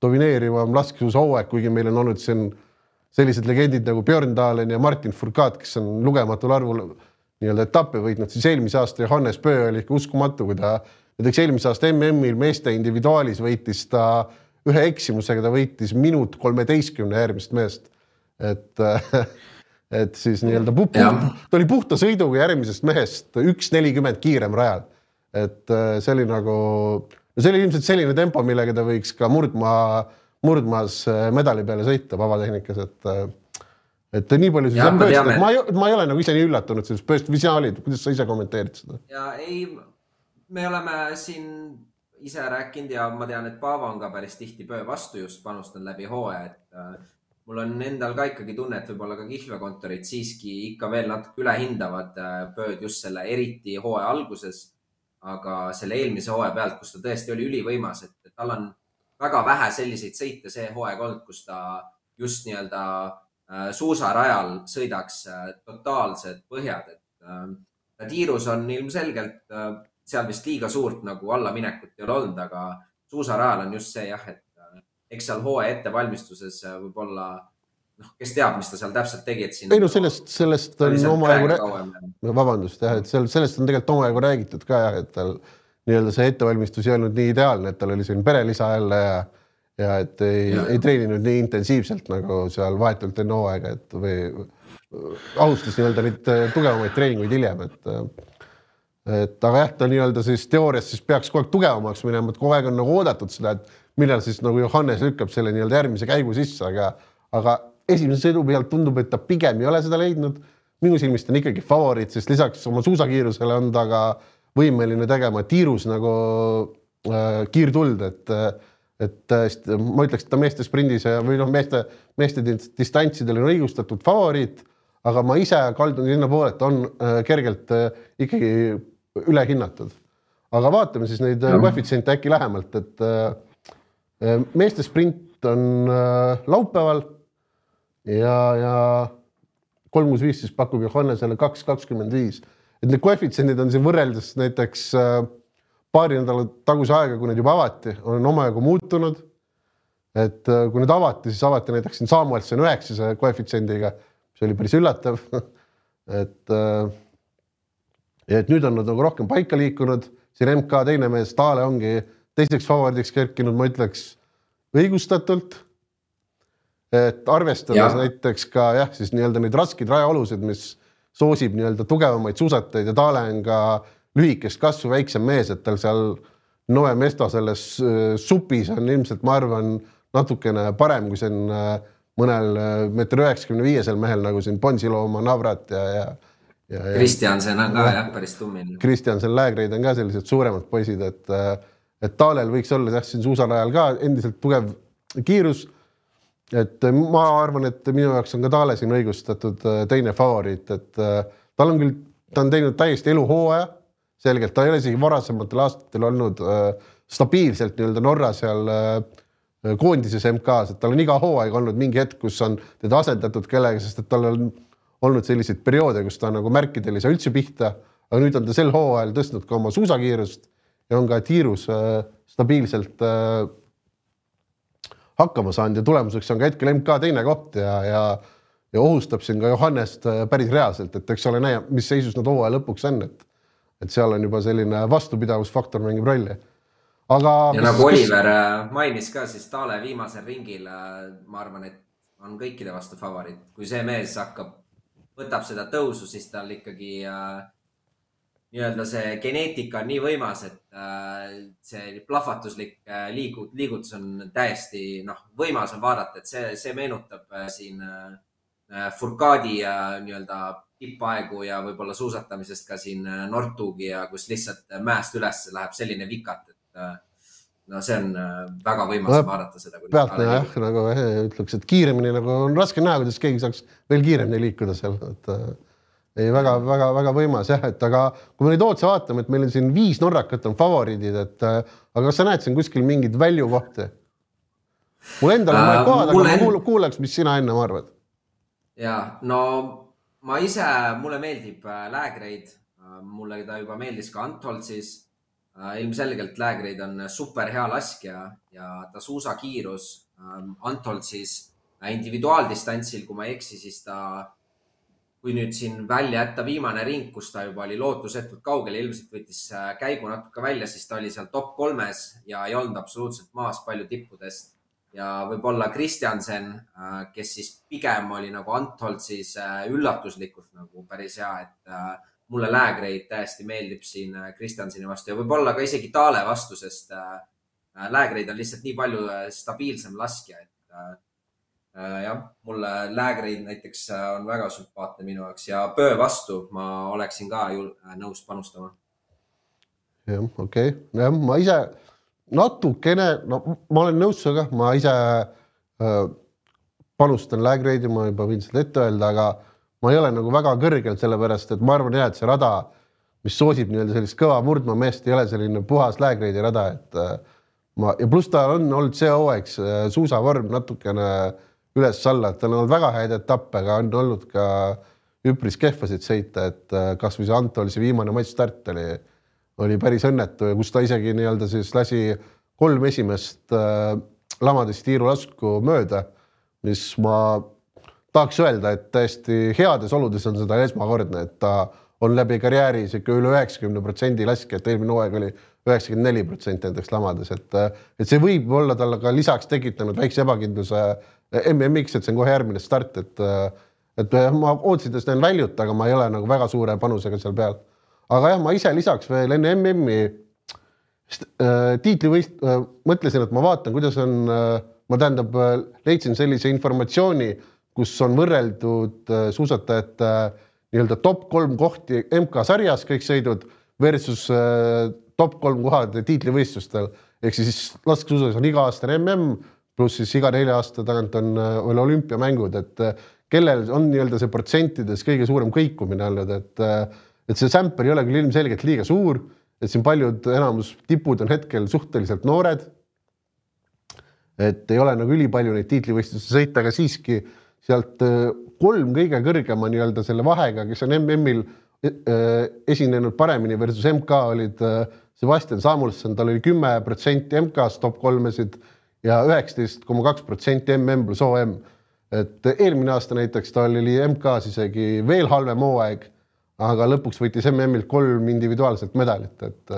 domineerivam laskesuusahooaeg, kuigi meil on olnud siin sellised legendid nagu Björn Dahlen ja Martin Fourcade, kes on lugematul arvul nii-öelda etappe võitnud, siis eelmise aasta Johannes Pöö oli ikka uskumatu, kui ta näiteks eelmise aasta MM-il meeste individuaalis võitis ta ühe eksimusega, ta võitis minut kolmeteistkümne järgmist meest. et et siis nii-öelda ta oli puhta sõiduga järgmisest mehest üks nelikümmend kiirem rajal. et äh, see oli nagu, see oli ilmselt selline tempo, millega ta võiks ka murdmaa, murdmaas äh, medali peale sõita vabatehnikas, et äh, et nii palju siis on tõesti, ma ei, ma ei ole nagu ise nii üllatunud sellest Best, mis sina olid, kuidas sa ise kommenteerid seda? ja ei, me oleme siin ise rääkinud ja ma tean, et Paavo on ka päris tihti pöö vastu just panustanud läbi hooaja, et mul on endal ka ikkagi tunne, et võib-olla ka kihlveokontorid siiski ikka veel natuke ülehindavad äh, just selle eriti hooaja alguses. aga selle eelmise hooaja pealt, kus ta tõesti oli ülivõimas, et tal on väga vähe selliseid sõite see hooaeg olnud, kus ta just nii-öelda äh, suusarajal sõidaks äh, totaalsed põhjad, et tiirus on ilmselgelt seal vist liiga suurt nagu allaminekut ei ole olnud, aga suusarajal on just see jah, et eks seal hooaja ettevalmistuses äh, võib-olla noh, kes teab, mis ta seal täpselt tegi, et siin. ei no sellest, sellest on omajagu räägitud, vabandust jah, et seal, sellest on tegelikult omajagu räägitud ka jah, et tal nii-öelda see ettevalmistus ei olnud nii ideaalne, et tal oli siin perelisa jälle ja ja et ei, ei treeninud nii intensiivselt nagu seal vahetult enne hooaega, et või alustas nii-öelda neid äh, tugevamaid treeninguid hiljem, et et aga jah, ta nii-öelda siis teoorias siis peaks kogu aeg tugevamaks minema, et kogu aeg on nagu oodatud seda, et millal siis nagu Johannes lükkab selle nii-öelda järgmise käigu sisse, aga, aga esimese sõidu pealt tundub, et ta pigem ei ole seda leidnud. minu silmis ta on ikkagi favoriit, sest lisaks oma suusakiirusele on ta ka võimeline tegema tiirus nagu äh, kiirtuld, et et ma ütleks, et ta meeste sprindis ja, või noh, meeste, meeste distantsidel on õigustatud favoriit, aga ma ise kaldun sinnapoole, et on äh, kergelt äh, ikkagi ülehinnatud. aga vaatame siis neid äh, koefitsiente äkki lähemalt, et meeste sprint on laupäeval ja, ja kolm kuus viis siis pakub Johannesele kaks kakskümmend viis, et need koefitsiendid on siin võrreldes näiteks äh, paari nädala taguse aega, kui need juba avati, on omajagu muutunud. et äh, kui need avati, siis avati näiteks siin Samuelson üheksase koefitsiendiga, mis oli päris üllatav et, äh, et nüüd on nad nagu rohkem paika liikunud, siin MK teine mees, Taale ongi teiseks favoriidiks kerkinud, ma ütleks õigustatult. et arvestades ja. näiteks ka jah, siis nii-öelda neid raskeid rajaolusid, mis soosib nii-öelda tugevamaid suusatajaid ja Taale on ka lühikest kasvu väiksem mees, et tal seal Noe Mesto selles äh, supis on ilmselt, ma arvan, natukene parem, kui see on äh, mõnel äh, meeter üheksakümne viiesel mehel nagu siin Bonsiloma, Navrat ja, ja. Kristjansen on ka jah, päris tummine. Kristjansen, Läägreid on ka sellised suuremad poisid, et, et Taalel võiks olla jah, siin suusarajal ka endiselt tugev kiirus. et ma arvan, et minu jaoks on ka Taale siin õigustatud teine favoriit, et tal on küll, ta on teinud täiesti eluhooaja selgelt, ta ei ole isegi varasematel aastatel olnud äh, stabiilselt nii-öelda Norra seal äh, koondises MK-s, et tal on iga hooaeg olnud mingi hetk, kus on teda asendatud kellegagi, sest et tal on olnud selliseid perioode, kus ta nagu märkidel ei saa üldse pihta, aga nüüd on ta sel hooajal tõstnud ka oma suusakiirust ja on ka tiirus äh, stabiilselt äh, hakkama saanud ja tulemuseks on ka hetkel MK teine koht ja, ja ja ohustab siin ka Johannest äh, päris reaalselt, et eks ole, näe, mis seisus nad hooaja lõpuks on, et et seal on juba selline vastupidavusfaktor mängib rolli. aga. ja nagu Oliver äh, mainis ka, siis Taale viimasel ringil, äh, ma arvan, et on kõikide vastu favoriit, kui see mees hakkab, võtab seda tõusu, siis tal ikkagi äh, nii-öelda see geneetika on nii võimas, et äh, see plahvatuslik äh, liigut-, liigutus on täiesti noh, võimas on vaadata, et see, see meenutab äh, siin äh, Furcadi äh, nii-öelda tippaegu ja võib-olla suusatamisest ka siin äh, Nortugi ja kus lihtsalt äh, mäest üles läheb selline vikat, et äh, no see on väga võimas no, vaadata seda. pealtnäha jah, nagu ütleks, et kiiremini nagu on raske näha, kuidas keegi saaks veel kiiremini liikuda seal, et ei väga-väga-väga võimas jah, et aga kui me neid otse vaatame, et meil on siin viis norrakat on favoriidid, et aga kas sa näed siin kuskil mingeid väljukohti? mul endal on mõned kohad, aga ma kuul, kuuleks, mis sina ennem arvad. ja no ma ise, mulle meeldib äh, Läägreid, äh, mulle ta juba meeldis ka Antoltsis. Äh, ilmselgelt Läägreid on super hea laskja ja ta suusakiirus ähm, Antoltsis individuaaldistantsil, kui ma ei eksi, siis ta, kui nüüd siin välja jätta viimane ring, kus ta juba oli lootusetult kaugel ilmselt võttis käigu natuke välja, siis ta oli seal top kolmes ja ei olnud absoluutselt maas palju tippudest ja võib-olla Kristjansen, äh, kes siis pigem oli nagu Antolt siis äh, üllatuslikult nagu päris hea, et äh, mulle Läägreid täiesti meeldib siin Kristjanseni vastu ja võib-olla ka isegi Taale vastu, sest Läägreid on lihtsalt nii palju stabiilsem laskja, et jah, mulle Läägreid näiteks on väga sümpaatne minu jaoks ja Pöö vastu ma oleksin ka nõus panustama. jah, okei okay., jah, ma ise natukene, no ma olen nõus sinuga, ma ise äh, panustan lag rate'i, ma juba võin seda ette öelda, aga ma ei ole nagu väga kõrgel, sellepärast et ma arvan jah, et see rada, mis soosib nii-öelda sellist kõva murdmaa meest, ei ole selline puhas lag rate'i rada, et äh, ma ja pluss ta on olnud see hooaeg äh, suusavorm natukene üles-alla, et tal on olnud väga häid etappe, aga on olnud ka üpris kehvasid sõite, et äh, kasvõi see Antol, see viimane matš start oli oli päris õnnetu ja kus ta isegi nii-öelda siis lasi kolm esimest äh, lamadest tiirulasku mööda, mis ma tahaks öelda, et täiesti heades oludes on seda esmakordne, et ta on läbi karjääri sihuke üle üheksakümne protsendi laskja, et eelmine hooaeg oli üheksakümmend neli protsenti näiteks lamades, et, et see võib olla talle ka lisaks tekitanud väikse ebakindluse MM-iks, et see on kohe järgmine start, et, et ma ootasin tast näen väljut, aga ma ei ole nagu väga suure panusega seal peal aga jah, ma ise lisaks veel enne MM-i äh, tiitlivõist- äh,, mõtlesin, et ma vaatan, kuidas on äh,, ma tähendab äh,, leidsin sellise informatsiooni, kus on võrreldud äh, suusatajate äh, nii-öelda top kolm kohti MK-sarjas kõik sõidud versus äh, top kolm kohad tiitlivõistlustel. Ehk siis laskesuusas on iga-aastane mm pluss siis iga nelja aasta tagant on veel olümpiamängud, et kellel on nii-öelda see protsentides kõige suurem kõikumine olnud, et et see sämper ei ole küll ilmselgelt liiga suur, et siin paljud, enamus tipud on hetkel suhteliselt noored. et ei ole nagu ülipalju neid tiitlivõistlusi sõita, aga siiski sealt kolm kõige kõrgema nii-öelda selle vahega, kes on MM-il esinenud paremini versus MK olid Sebastian Samuelson, tal oli kümme protsenti MK-s top kolmesid ja üheksateist koma kaks protsenti MM pluss OM. et eelmine aasta näiteks tal oli MK-s isegi veel halvem hooaeg, aga lõpuks võitis MM-ilt kolm individuaalset medalit, et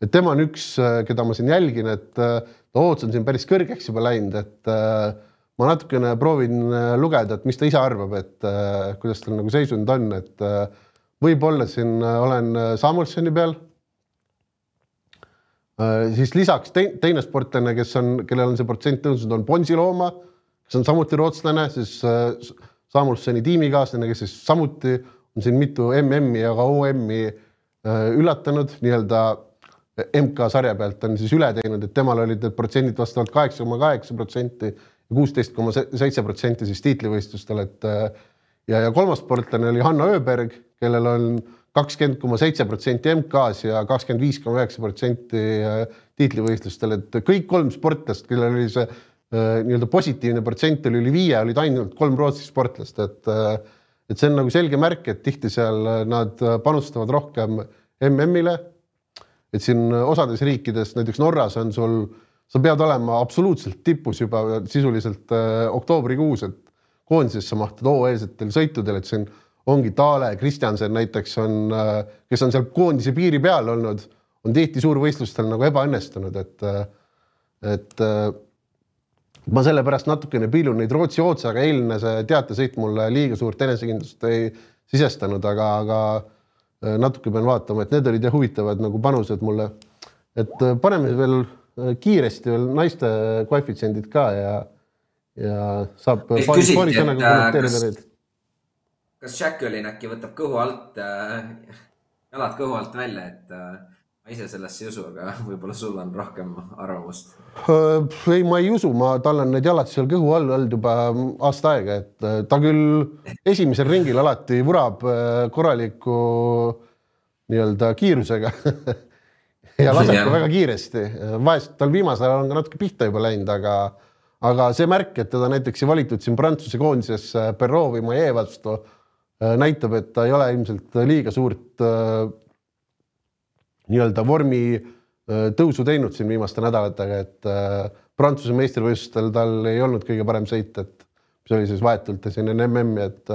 et tema on üks, keda ma siin jälgin, et Toots on siin päris kõrgeks juba läinud, et ma natukene proovin lugeda, et mis ta ise arvab, et kuidas tal nagu seisund on, et võib-olla siin olen Samuelsoni peal. Äh, siis lisaks te, teine sportlane, kes on, kellel on see protsent tõusnud, on Bonsilooma, kes on samuti rootslane, siis äh, Samuelsoni tiimikaaslane, kes siis samuti on siin mitu MM-i ja ka OM-i äh, üllatanud nii-öelda MK-sarja pealt on siis üle teinud, et temal olid need protsendid vastavalt kaheksa koma kaheksa protsenti ja kuusteist koma seitse protsenti siis tiitlivõistlustel, et ja, ja kolmas sportlane oli Hanno Öberg, kellel on kakskümmend koma seitse protsenti MK-s ja kakskümmend viis koma üheksa protsenti äh, tiitlivõistlustel, et kõik kolm sportlast, kellel oli see äh, nii-öelda positiivne protsent oli üle viie, olid ainult kolm Rootsi sportlast, et äh, et see on nagu selge märk, et tihti seal nad panustavad rohkem MM-ile. et siin osades riikides, näiteks Norras on sul, sa pead olema absoluutselt tipus juba sisuliselt oktoobrikuus, et koondisesse mahtuda hooajalsetel sõitudel, et on ongi Taale, Kristjansen näiteks on, kes on seal koondise piiri peal olnud, on tihti suurvõistlustel nagu ebaõnnestunud, et, et ma sellepärast natukene piilun neid Rootsi otsa, aga eilne see teatesõit mulle liiga suurt enesekindlust ei sisestanud, aga, aga natuke pean vaatama, et need olid jah huvitavad nagu panused mulle. et paneme veel kiiresti veel naiste koefitsiendid ka ja, ja saab paari, paari sõnaga kommenteerida neid kas Jacqueline äkki võtab kõhu alt äh,, jalad kõhu alt välja, et äh, ma ise sellesse ei usu, aga võib-olla sul on rohkem arvamust äh,? ei, ma ei usu, ma, tal on need jalad seal kõhu all olnud juba aasta aega, et äh, ta küll esimesel ringil alati vurab äh, korraliku nii-öelda kiirusega ja laseb ka väga kiiresti, vahest tal viimasel ajal on ka natuke pihta juba läinud, aga aga see märk, et teda näiteks ei valitud siin Prantsuse koondisesse Perrault või Maie vastu Äh, näitab, et ta ei ole ilmselt liiga suurt äh, nii-öelda vormi äh, tõusu teinud siin viimaste nädalatega, et Prantsuse meistrivõistlustel tal ei olnud kõige parem sõit, et mis oli siis vahetult siin enne MM-i, et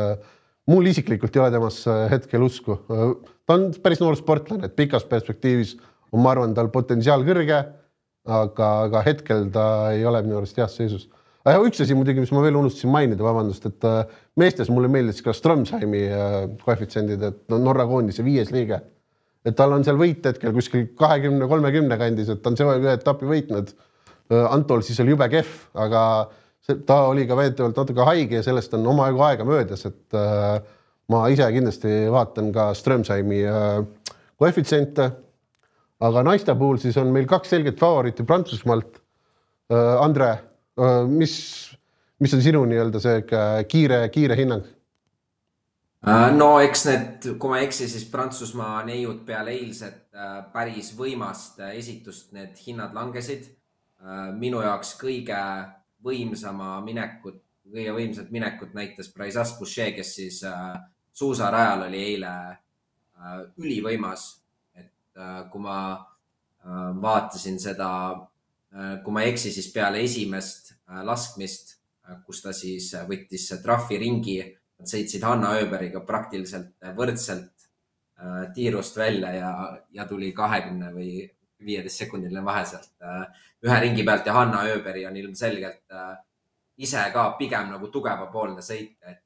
mul isiklikult ei ole temasse hetkel usku. ta on päris noor sportlane, et pikas perspektiivis on, ma arvan, tal potentsiaal kõrge, aga, aga hetkel ta ei ole minu arust heas seisus aga üks asi muidugi, mis ma veel unustasin mainida, vabandust, et äh, meestes mulle meeldis ka Strömsheimi äh, koefitsiendid, et no Norra koondise viies liige. Et tal on seal võit hetkel kuskil kahekümne, kolmekümne kandis, et ta on see ühe etapi võitnud. Äh, Antol siis oli jube kehv, aga see, ta oli ka väidetavalt natuke haige ja sellest on omajagu aega möödas, et äh, ma ise kindlasti vaatan ka Strömsheimi äh, koefitsiente. aga naiste puhul siis on meil kaks selget favoriiti Prantsusmaalt äh,. Andre Äh, mis, mis on sinu nii-öelda see kiire, kiire hinnang? Äh, no eks need, kui ma ei eksi, siis Prantsusmaa neiud peale eilset äh, päris võimast esitust, need hinnad langesid. minu jaoks kõige võimsama minekut, kõige võimsat minekut näitas Braisas Boucher, kes siis suusarajal oli eile ülivõimas. et kui ma vaatasin seda Äh, kui ma ei eksi, siis peale esimest äh, laskmist, äh, kus ta siis võttis trahviringi, nad sõitsid Hanna Ööberiga praktiliselt võrdselt tiirust välja ja, ja tuli kahekümne või viieteist sekundiline vahe sealt ühe ringi pealt ja Hanna Ööberi on ilmselgelt ise ka pigem nagu tugevapoolne sõit, et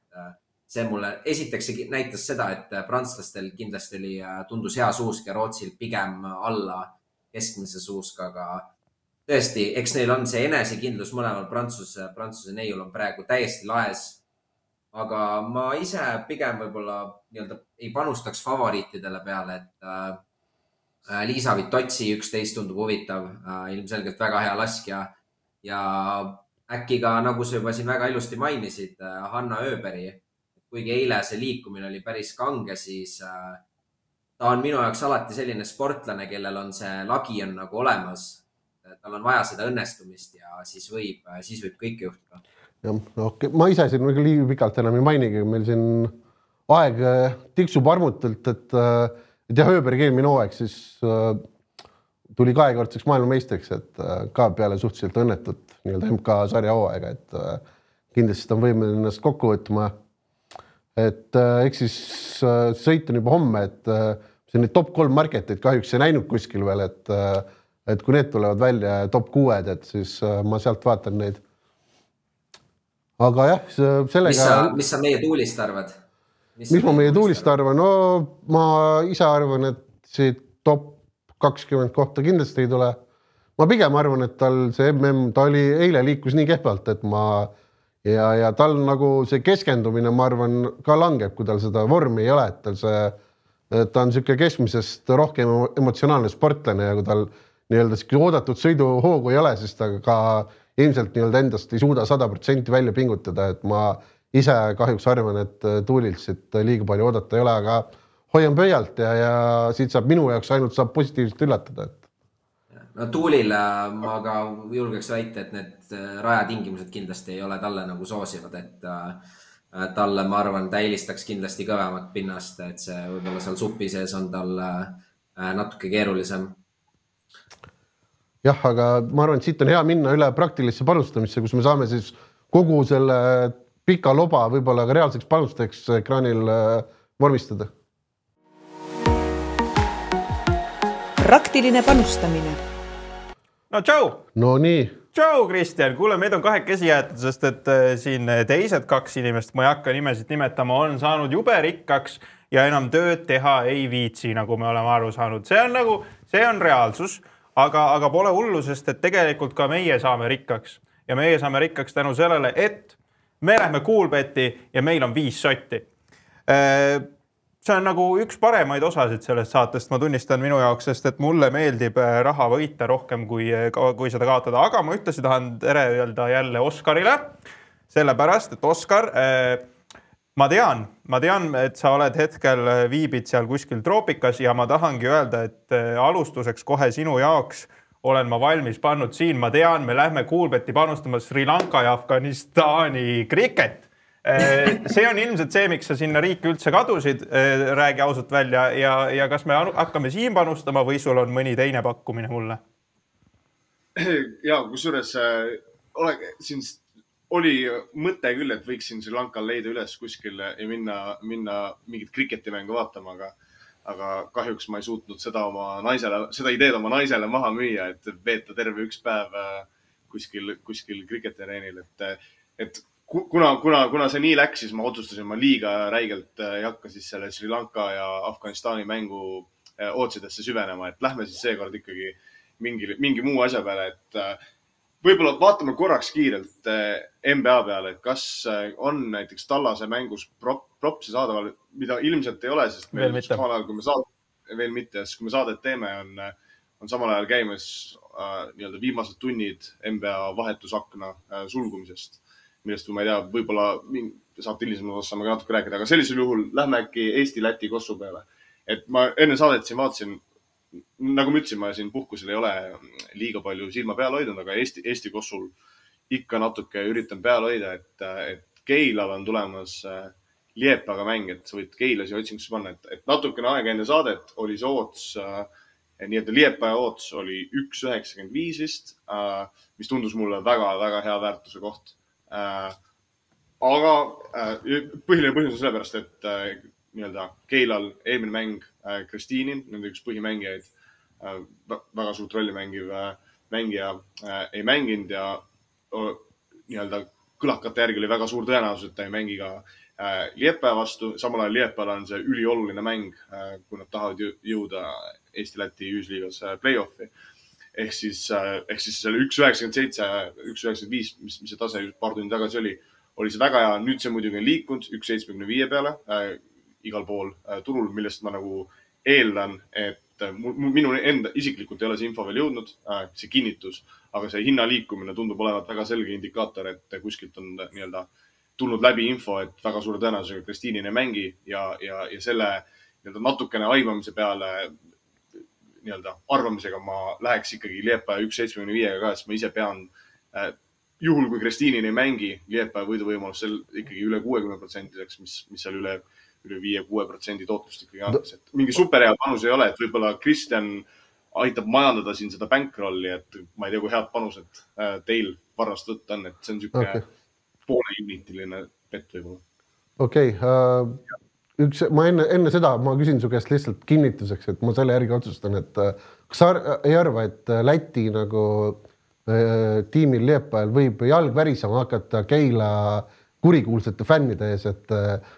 see mulle, esiteks see näitas seda, et prantslastel kindlasti oli, tundus hea suusk ja Rootsil pigem alla keskmise suuskaga tõesti, eks neil on see enesekindlus mõlemal Prantsuse, Prantsuse neiul on praegu täiesti laes. Aga ma ise pigem võib-olla nii-öelda ei panustaks favoriitidele peale, et äh, Liisa Vitotsi üksteist tundub huvitav, ilmselgelt väga hea laskja ja äkki ka, nagu sa juba siin väga ilusti mainisid, Hanna Ööberi. kuigi eile see liikumine oli päris kange, siis ta on minu jaoks alati selline sportlane, kellel on see lagi on nagu olemas. tal on vaja seda õnnestumist ja siis võib, siis võib kõike juhtuda. Jah, okei okay., ma ise siin liiga pikalt enam ei mainigi, meil siin aeg äh, tiksub armutult, et, äh, et jah, Ööbergi eelmine hooaeg siis äh, tuli kahekordseks maailmameistriks, et ka peale suhteliselt õnnetut nii-öelda MK-sarja hooaega, et kindlasti ta on võimeline ennast kokku võtma. et eks siis sõit on juba homme, et siin neid top kolm marketeid kahjuks ei näinud kuskil veel, et et kui need tulevad välja, top kuued, et siis ma sealt vaatan neid. Aga jah, sellega. mis sa, mis sa meie tuulist arvad? mis, mis ma meie tuulist arvan, no ma ise arvan, et siit top kakskümmend kohta kindlasti ei tule. ma pigem arvan, et tal see mm, ta oli eile liikus nii kehvalt, et ma ja, ja tal nagu see keskendumine, ma arvan, ka langeb, kui tal seda vormi ei ole, et tal see, ta on niisugune keskmisest rohkem emotsionaalne sportlane ja kui tal nii-öelda sihuke oodatud sõiduhoogu ei ole, siis ta ka ilmselt nii-öelda endast ei suuda sada protsenti välja pingutada, et ma ise kahjuks arvan, et äh, Tuulilt siit liiga palju oodata ei ole, aga hoian pöialt ja, ja siit saab minu jaoks ainult saab positiivselt üllatada, et. no Tuulil ma ka julgeks väita, et need äh, rajatingimused kindlasti ei ole talle nagu soosivad, et äh, talle, ma arvan, ta eelistaks kindlasti kõvemat pinnast, et see võib-olla seal supi sees on tal natuke keerulisem. Jah, aga ma arvan, et siit on hea minna üle praktilisse panustamisse, kus me saame siis kogu selle pika loba võib-olla ka reaalseks panusteks ekraanil äh, vormistada. praktiline panustamine. no tšau. Nonii. tšau, Kristjan, kuule, meid on kahekesi jäetud, sest et äh, siin teised kaks inimest, ma ei hakka nimesid nimetama, on saanud jube rikkaks ja enam tööd teha ei viitsi, nagu me oleme aru saanud, see on nagu, see on reaalsus, aga, aga pole hullu, sest et tegelikult ka meie saame rikkaks ja meie saame rikkaks tänu sellele, et me lähme Coolbeti ja meil on viis sotti. Äh, see on nagu üks paremaid osasid sellest saatest, ma tunnistan minu jaoks, sest et mulle meeldib äh, raha võita rohkem kui, äh, kui seda kaotada, aga ma ühtlasi tahan tere öelda jälle Oskarile. sellepärast, et Oskar, ma tean, ma tean, et sa oled hetkel, viibid seal kuskil troopikas ja ma tahangi öelda, et alustuseks kohe sinu jaoks olen ma valmis pannud siin, ma tean, me lähme Kuulbeti panustama Sri Lanka ja Afganistani kriket. Eh, see on ilmselt see, miks sa sinna riiki üldse kadusid, räägi ausalt välja ja, ja kas me hakkame siin panustama või sul on mõni teine pakkumine mulle? ja kusjuures äh, ole, siin oli mõte küll, et võiksin Sri Lankal leida üles kuskil ja minna, minna mingit kriketimängu vaatama, aga aga kahjuks ma ei suutnud seda oma naisele, seda ideed oma naisele maha müüa, et veeta terve üks päev äh, kuskil, kuskil kriketereenil, et, et kuna, kuna, kuna see nii läks, siis ma otsustasin, ma liiga räigelt äh, ei hakka siis selle Sri Lanka ja Afganistani mängu äh, otsidesse süvenema, et lähme siis seekord ikkagi mingi, mingi muu asja peale, et võib-olla vaatame korraks kiirelt NBA peale, et kas on näiteks Tallase mängus prop, propsi saadaval, mida ilmselt ei ole, sest veel mitte. samal ajal, kui me saad-, veel mitte, sest kui me saadet teeme, on, on samal ajal käimas äh, nii-öelda viimased tunnid NBA vahetusakna äh, sulgumisest, millest ma ei tea, võib-olla saate hilisemas osas saame ka natuke rääkida, aga sellisel juhul lähme äkki Eesti, Läti, Kossu peale. et ma enne saadet siin vaatasin, nagu ma ütlesin, ma siin puhkusel ei ole liiga palju silma peal hoidnud, aga Eesti, Eesti Kossul ikka natuke üritan peal hoida, et, et Keilal on tulemas äh, Liepaga mäng, et sa võid keilasi otsingusse panna, et, et natukene aega enne saadet oli see oots äh,, nii-öelda Liepa oots oli üks üheksakümmend viis vist äh,, mis tundus mulle väga-väga hea väärtuse koht äh,. aga äh, põhiline põhjus on sellepärast, et äh, nii-öelda Keilal eelmine mäng Kristiinin, nende üks põhimängijaid väga suurt rolli mängiv äh, mängija äh, ei mänginud ja äh, nii-öelda kõlakate järgi oli väga suur tõenäosus, et ta ei mängi ka äh, Äh, Liepaja vastu, samal ajal Liepajal on see ülioluline mäng, äh, kui nad tahavad jõuda Eesti-Läti ühisliigas äh, play-off'i. ehk siis, ehk siis selle üks üheksakümmend seitse, üks üheksakümmend viis, mis, mis see tase paar tundi tagasi oli, oli see väga hea. nüüd see muidugi on liikunud üks seitsmekümne viie peale äh, igal pool äh, turul, millest ma nagu eeldan, et et äh, minu enda isiklikult ei ole see info veel jõudnud, see kinnitus, aga see hinna liikumine tundub olevat väga selge indikaator, et kuskilt on nii-öelda tulnud läbi info, et väga suure tõenäosusega Kristiinin ei mängi ja, ja, ja selle nii-öelda natukene aimamise peale nii-öelda arvamisega ma läheks ikkagi Liepaja üks seitsmekümne viiega ka, sest ma ise pean äh, juhul, kui Kristiinin ei mängi, Liepaja võiduvõimalus seal ikkagi üle kuuekümne protsendiseks, mis, mis seal üle, üle viie-kuue protsendi tootlust ikkagi annaks, et mingi superhea panus ei ole, et võib-olla Kristjan aitab majandada siin seda bankrolli, et ma ei tea, kui head panused äh, teil varast võtta on, et see on niisugune okay. poole unitiline pett võib-olla. okei okay, uh üks, ma enne, enne seda ma küsin su käest lihtsalt kinnituseks, et ma selle järgi otsustan, et äh, kas sa ei arva, et äh, Läti nagu äh, tiimil Liepajal võib jalg värisema hakata Keila kurikuulsate fännide ees, et äh,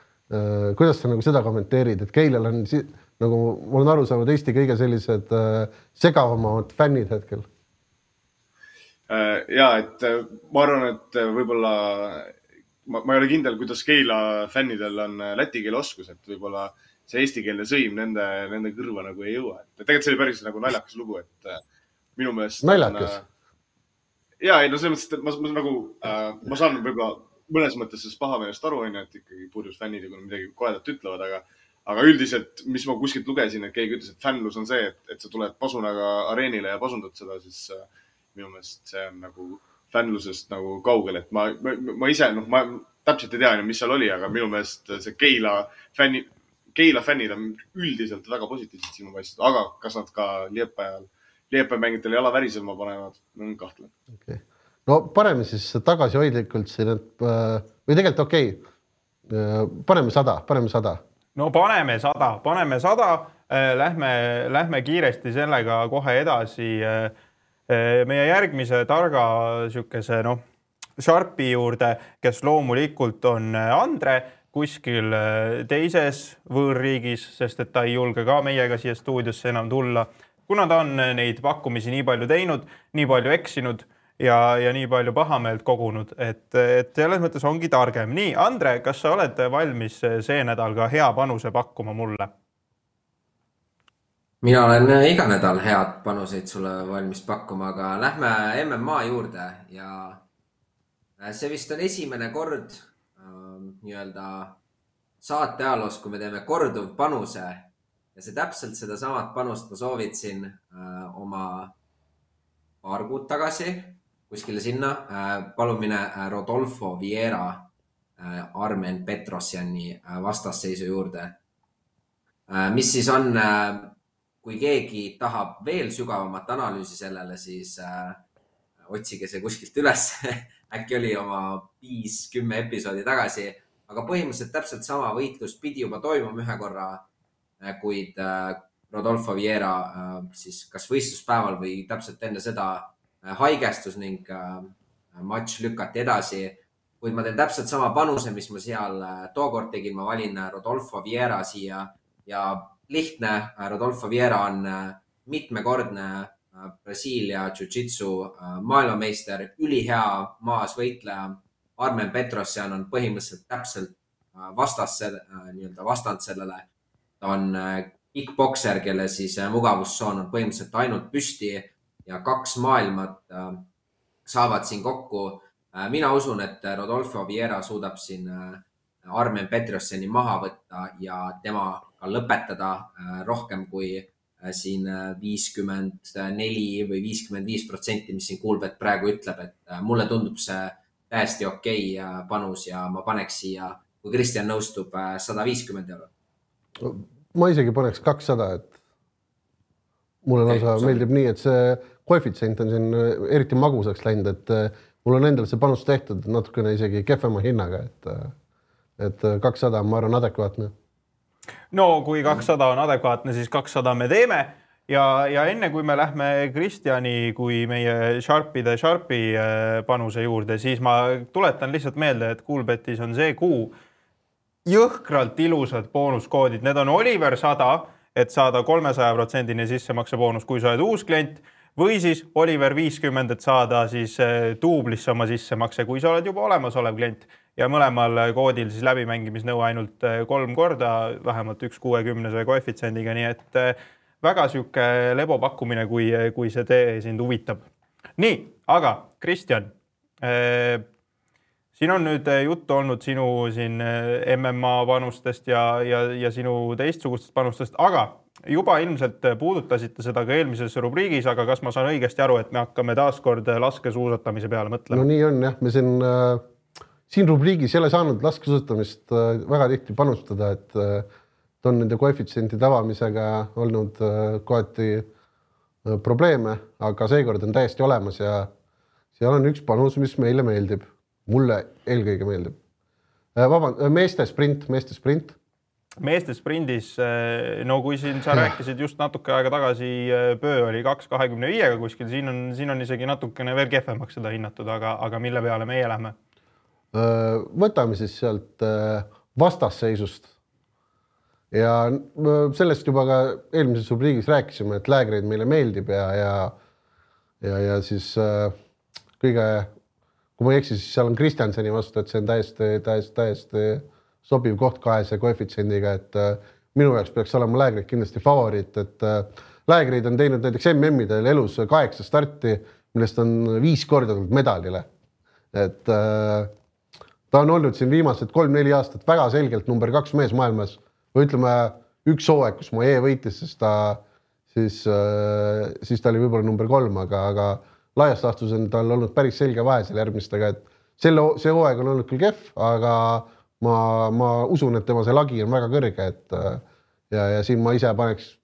kuidas sa nagu seda kommenteerid, et Keilal on nagu ma olen aru saanud, Eesti kõige sellised äh, segavamad fännid hetkel äh,. ja et ma arvan, et võib-olla ma, ma ei ole kindel, kuidas Keila fännidel on äh, läti keele oskus, et võib-olla see eestikeelne sõim nende, nende kõrva nagu ei jõua, et tegelikult see oli päris nagu naljakas lugu, et äh, minu meelest. naljakas? Äh, ja ei no selles mõttes, et ma, ma nagu äh,, ma saan võib-olla mõnes mõttes sellest pahameelest aru, onju, et ikkagi purjus fännid nad midagi koledat ütlevad, aga, aga üldiselt, mis ma kuskilt lugesin, et keegi ütles, et fännlus on see, et, et sa tuled pasunaga areenile ja pasundad seda, siis äh, minu meelest see on nagu fännlusest nagu kaugel, et ma, ma, ma ise, noh, ma täpselt ei tea mis seal oli, aga minu meelest see Keila fänni, Keila fännid on üldiselt väga positiivsed sinu paistvad, aga kas nad ka Liepajal, Liepaja mängijatele jala värisema panevad, kahtlen okay.. No paneme siis tagasihoidlikult siin, et äh, või tegelikult okei okay., äh, paneme sada, paneme sada. no paneme sada, paneme sada, äh, lähme, lähme kiiresti sellega kohe edasi meie järgmise targa niisuguse noh, Sharpi juurde, kes loomulikult on Andre kuskil teises võõrriigis, sest et ta ei julge ka meiega siia stuudiosse enam tulla, kuna ta on neid pakkumisi nii palju teinud, nii palju eksinud ja, ja nii palju pahameelt kogunud, et, et selles mõttes ongi targem. nii, Andre, kas sa oled valmis see nädal ka hea panuse pakkuma mulle? mina olen iga nädal head panuseid sulle valmis pakkuma, aga lähme MMA juurde ja äh, see vist on esimene kord äh, nii-öelda saate ajaloos, kui me teeme korduvpanuse ja see täpselt sedasamat panust ma soovitasin äh, oma paar kuud tagasi kuskile sinna äh,. palun mine äh, Rodolfo Vieira äh, Armen Petrosjani äh, vastasseisu juurde äh,. mis siis on äh, kui keegi tahab veel sügavamat analüüsi sellele, siis äh, otsige see kuskilt üles äkki oli oma viis, kümme episoodi tagasi, aga põhimõtteliselt täpselt sama võitlus pidi juba toimuma ühe korra, äh, kuid äh, Rodolfo Vieira äh, siis kas võistluspäeval või täpselt enne seda haigestus ning äh, matš lükati edasi. kuid ma teen täpselt sama panuse, mis ma seal äh, tookord tegin, ma valin äh, Rodolfo Vieira siia ja lihtne, Rodolfo Vieira on äh, mitmekordne äh, Brasiilia Jiu-Jitsu äh, maailmameister, ülihea maasvõitleja. Armen Petrosjan on põhimõtteliselt täpselt vastas, nii-öelda vastand sellele. ta on kick-pokser, kelle siis mugavustsoon on põhimõtteliselt ainult püsti ja kaks maailmat saavad siin kokku. mina usun, et Rodolfo Vieira suudab siin Armen Petrosjani maha võtta ja tema ka lõpetada äh, rohkem kui äh, siin äh, viiskümmend neli või viiskümmend viis protsenti, mis siin Kuulbet praegu ütleb, et mulle tundub see täiesti okei okay panus ja ma paneks siia, kui Kristjan nõustub, sada viiskümmend eurot. ma isegi paneks kakssada, et mulle lausa meeldib nii, et see koefitsient on siin eriti magusaks läinud, et mul on endal see panus tehtud natukene isegi kehvema hinnaga, et et kakssada on, ma arvan, adekvaatne. No kui kakssada on adekvaatne, siis kakssada me teeme. Ja, ja enne kui me lähme Kristjani kui meie Sharpide Sharpi äh, panuse juurde, siis ma tuletan lihtsalt meelde, et Coolbetis on see kuu jõhkralt ilusad boonuskoodid, need on Oliver sada, et saada kolmesaja protsendine sissemakse boonus, kui sa oled uus klient või siis Oliver viiskümmend, et saada siis äh, duublisse oma sissemakse, kui sa oled juba olemasolev klient ja mõlemal koodil siis läbimängimisnõue ainult äh, kolm korda, vähemalt üks kuuekümnese koefitsiendiga, nii et äh, väga sihuke lebo pakkumine, kui, kui see tee sind huvitab. nii, aga Kristjan siin on nüüd juttu olnud sinu siin MMA panustest ja, ja, ja sinu teistsugustest panustest, aga juba ilmselt puudutasite seda ka eelmises rubriigis, aga kas ma saan õigesti aru, et me hakkame taaskord laskesuusatamise peale mõtlema? no nii on jah, me siin äh, siin rubriigis ei ole saanud laskesuusatamist äh, väga tihti panustada, et äh, on nende koefitsientide avamisega olnud äh, kohati äh, probleeme, aga seekord on täiesti olemas ja seal on üks panus, mis meile meeldib, mulle eelkõige meeldib. Äh, vabandust, meeste sprint, meeste sprint meeste sprindis, äh, no kui siin sa rääkisid just natuke aega tagasi, äh, Pöö oli kaks kahekümne viiega kuskil, siin on, siin on isegi natukene veel kehvemaks seda hinnatud, aga, aga mille peale meie lähme? Äh, võtame siis sealt vastasseisust. ja sellest juba ka eelmises rubriigis rääkisime, et Lägreid meile meeldib ja, ja ja, ja siis kõige, kui ma ei eksi, siis seal on Kristjanseni vastu, et see on täiesti, täiesti, täiesti sobiv koht kahese koefitsiendiga, et äh, minu jaoks peaks olema Lägrid kindlasti favoriit, et äh, Lägrid on teinud näiteks MM-idel elus kaheksa starti, millest on viis korda tulnud medalile. et äh, ta on olnud siin viimased kolm-neli aastat väga selgelt number kaks mees maailmas või ütleme, üks hooaeg, kus mu E võitis, siis ta, siis, siis ta oli võib-olla number kolm, aga, aga laias laastus on tal olnud päris selge vahe seal järgmistega, et selle, see hooaeg on olnud küll kehv, aga ma, ma usun, et tema see lagi on väga kõrge, et ja, ja siin ma ise paneks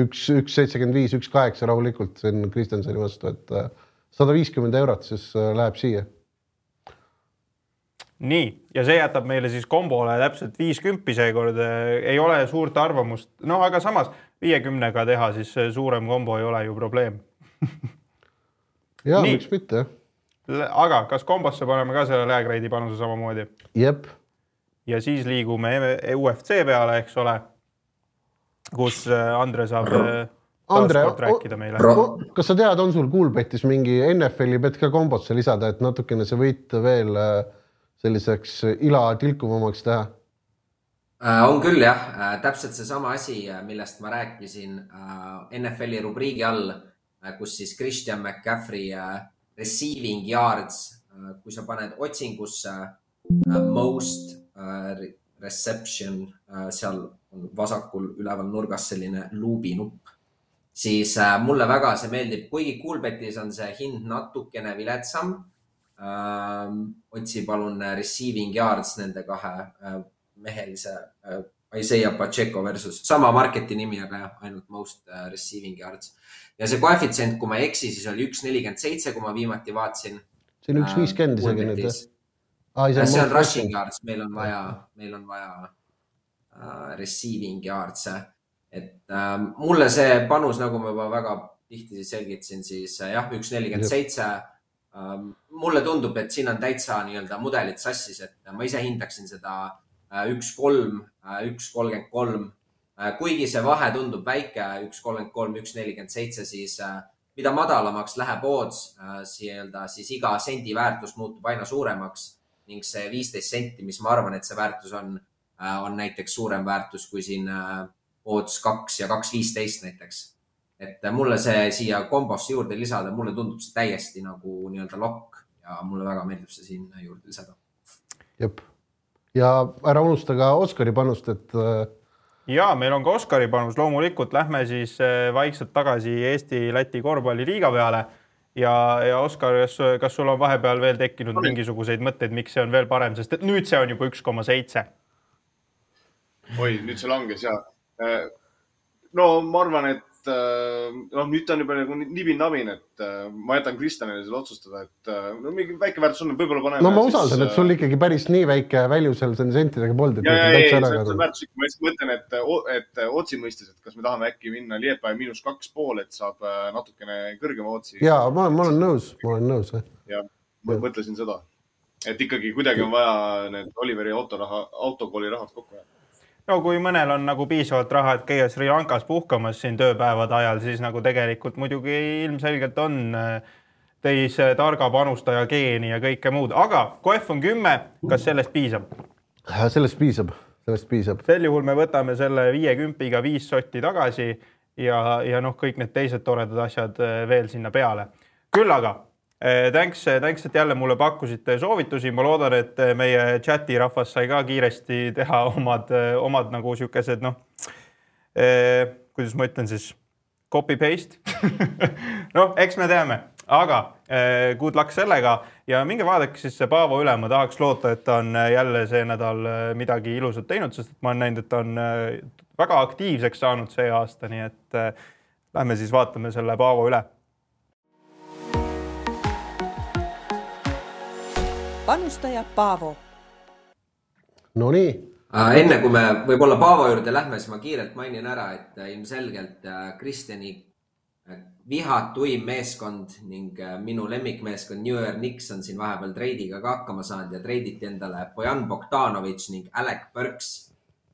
üks, üks seitsekümmend viis, üks kaheksa rahulikult siin Kristjansoni vastu, et sada viiskümmend eurot siis läheb siia. nii, ja see jätab meile siis kombole täpselt viiskümmend seekord, ei ole suurt arvamust, noh, aga samas viiekümnega teha siis suurem kombo ei ole ju probleem ja miks mitte, aga kas kombosse paneme ka selle Lägreidi panuse samamoodi? jep ja siis liigume UFC peale, eks ole, kus äh, Andre saab äh, Andre, rääkida meile. kas sa tead, on sul Kuulbetis mingi NFL-i bet ka kombosse lisada, et natukene see võit veel äh, selliseks ila tilkuvamaks teha? on küll jah, täpselt seesama asi, millest ma rääkisin NFL-i rubriigi all, kus siis Christian McCaffrey receiving yards, kui sa paned otsingusse most Äh, reception, äh, seal on vasakul üleval nurgas selline luubi nupp, siis äh, mulle väga see meeldib, kuigi Coolbetis on see hind natukene viletsam. otsi palun receiving yards nende kahe mehelise Isaiah Pacheco versus sama marketi nimi, aga jah, ainult most receiving yards. Ja see koefitsient, kui ma ei eksi, siis oli üks nelikümmend seitse, kui ma viimati vaatasin. see on üks viiskümmend isegi nüüd jah ah,. see on rushing yards, meil on vaja, meil on vaja uh, receiving yards'e. et uh, mulle see panus, nagu ma juba väga tihti selgitasin, siis jah, üks nelikümmend seitse. Um, mulle tundub, et siin on täitsa nii-öelda mudelid sassis, et ma ise hindaksin seda üks kolm, üks kolmkümmend kolm. Kuigi see vahe tundub väike, üks kolmkümmend kolm, üks nelikümmend seitse, siis mida madalamaks läheb odds, nii-öelda siis iga sendi väärtus muutub aina suuremaks ning see viisteist senti, mis ma arvan, et see väärtus on, äh, on näiteks suurem väärtus kui siin odds äh, kaks ja kaks viisteist näiteks. et äh, mulle see siia kombosse juurde lisada, mulle tundub see täiesti nagu nii-öelda lokk ja mulle väga meeldib see sinna juurde lisada. jep, ja ära unusta ka Oskari panust, et ja meil on ka Oskari panus, loomulikult lähme siis vaikselt tagasi Eesti-Läti korvpalliliiga peale ja, ja Oskar, kas, kas sul on vahepeal veel tekkinud no, mingisuguseid mõtteid, miks see on veel parem, sest et nüüd see on juba üks koma seitse. oi, nüüd see langes ja. Äh, no ma arvan, et et noh, nüüd ta on juba nagu nibin-nabin, et äh, ma jätan Kristjanile selle otsustada, et äh, no mingi väike väärtus on, võib-olla paneme. no ma usaldan, et sul ikkagi päris nii väike välju seal sentidega polnud. ja, ja, ei, see on väärtuslik, ma lihtsalt mõtlen, et, et otsi mõistes, et kas me tahame äkki minna Liepaja miinus kaks pool, et saab natukene kõrgema otsi. ja ma olen, ma olen nõus, ma olen nõus. jah, ma mõtlesin seda, et ikkagi kuidagi on vaja need Oliveri autoraha, autokooli rahad kokku jääda no kui mõnel on nagu piisavalt raha, et käia Sri Lankas puhkamas siin tööpäevade ajal, siis nagu tegelikult muidugi ilmselgelt on äh, teis targa panustaja geeni ja kõike muud, aga KOF on kümme, kas sellest piisab? sellest piisab, sellest piisab. sel juhul me võtame selle viiekümpiga viis sotti tagasi ja, ja noh, kõik need teised toredad asjad äh, veel sinna peale. küll aga thanks, thanks, et jälle mulle pakkusite soovitusi, ma loodan, et meie chati rahvas sai ka kiiresti teha omad, omad nagu siukesed noh, kuidas ma ütlen siis, copy paste noh, eks me teame, aga eh, good luck sellega. Ja minge vaadake siis see Paavo üle, ma tahaks loota, et ta on eh, jälle see nädal eh, midagi ilusat teinud, sest ma olen näinud, et ta on väga aktiivseks saanud see aasta, nii et lähme siis vaatame selle Paavo üle. Panustaja Paavo. Nonii enne kui me võib-olla Paavo juurde lähme, siis ma kiirelt mainin ära, et ilmselgelt Kristjani vihat tuim meeskond ning äh, minu lemmikmeeskond New York Knicks on siin vahepeal treidiga ka hakkama saanud ja treiditi endale Bojan Bogdanovitš ning Alec Burks,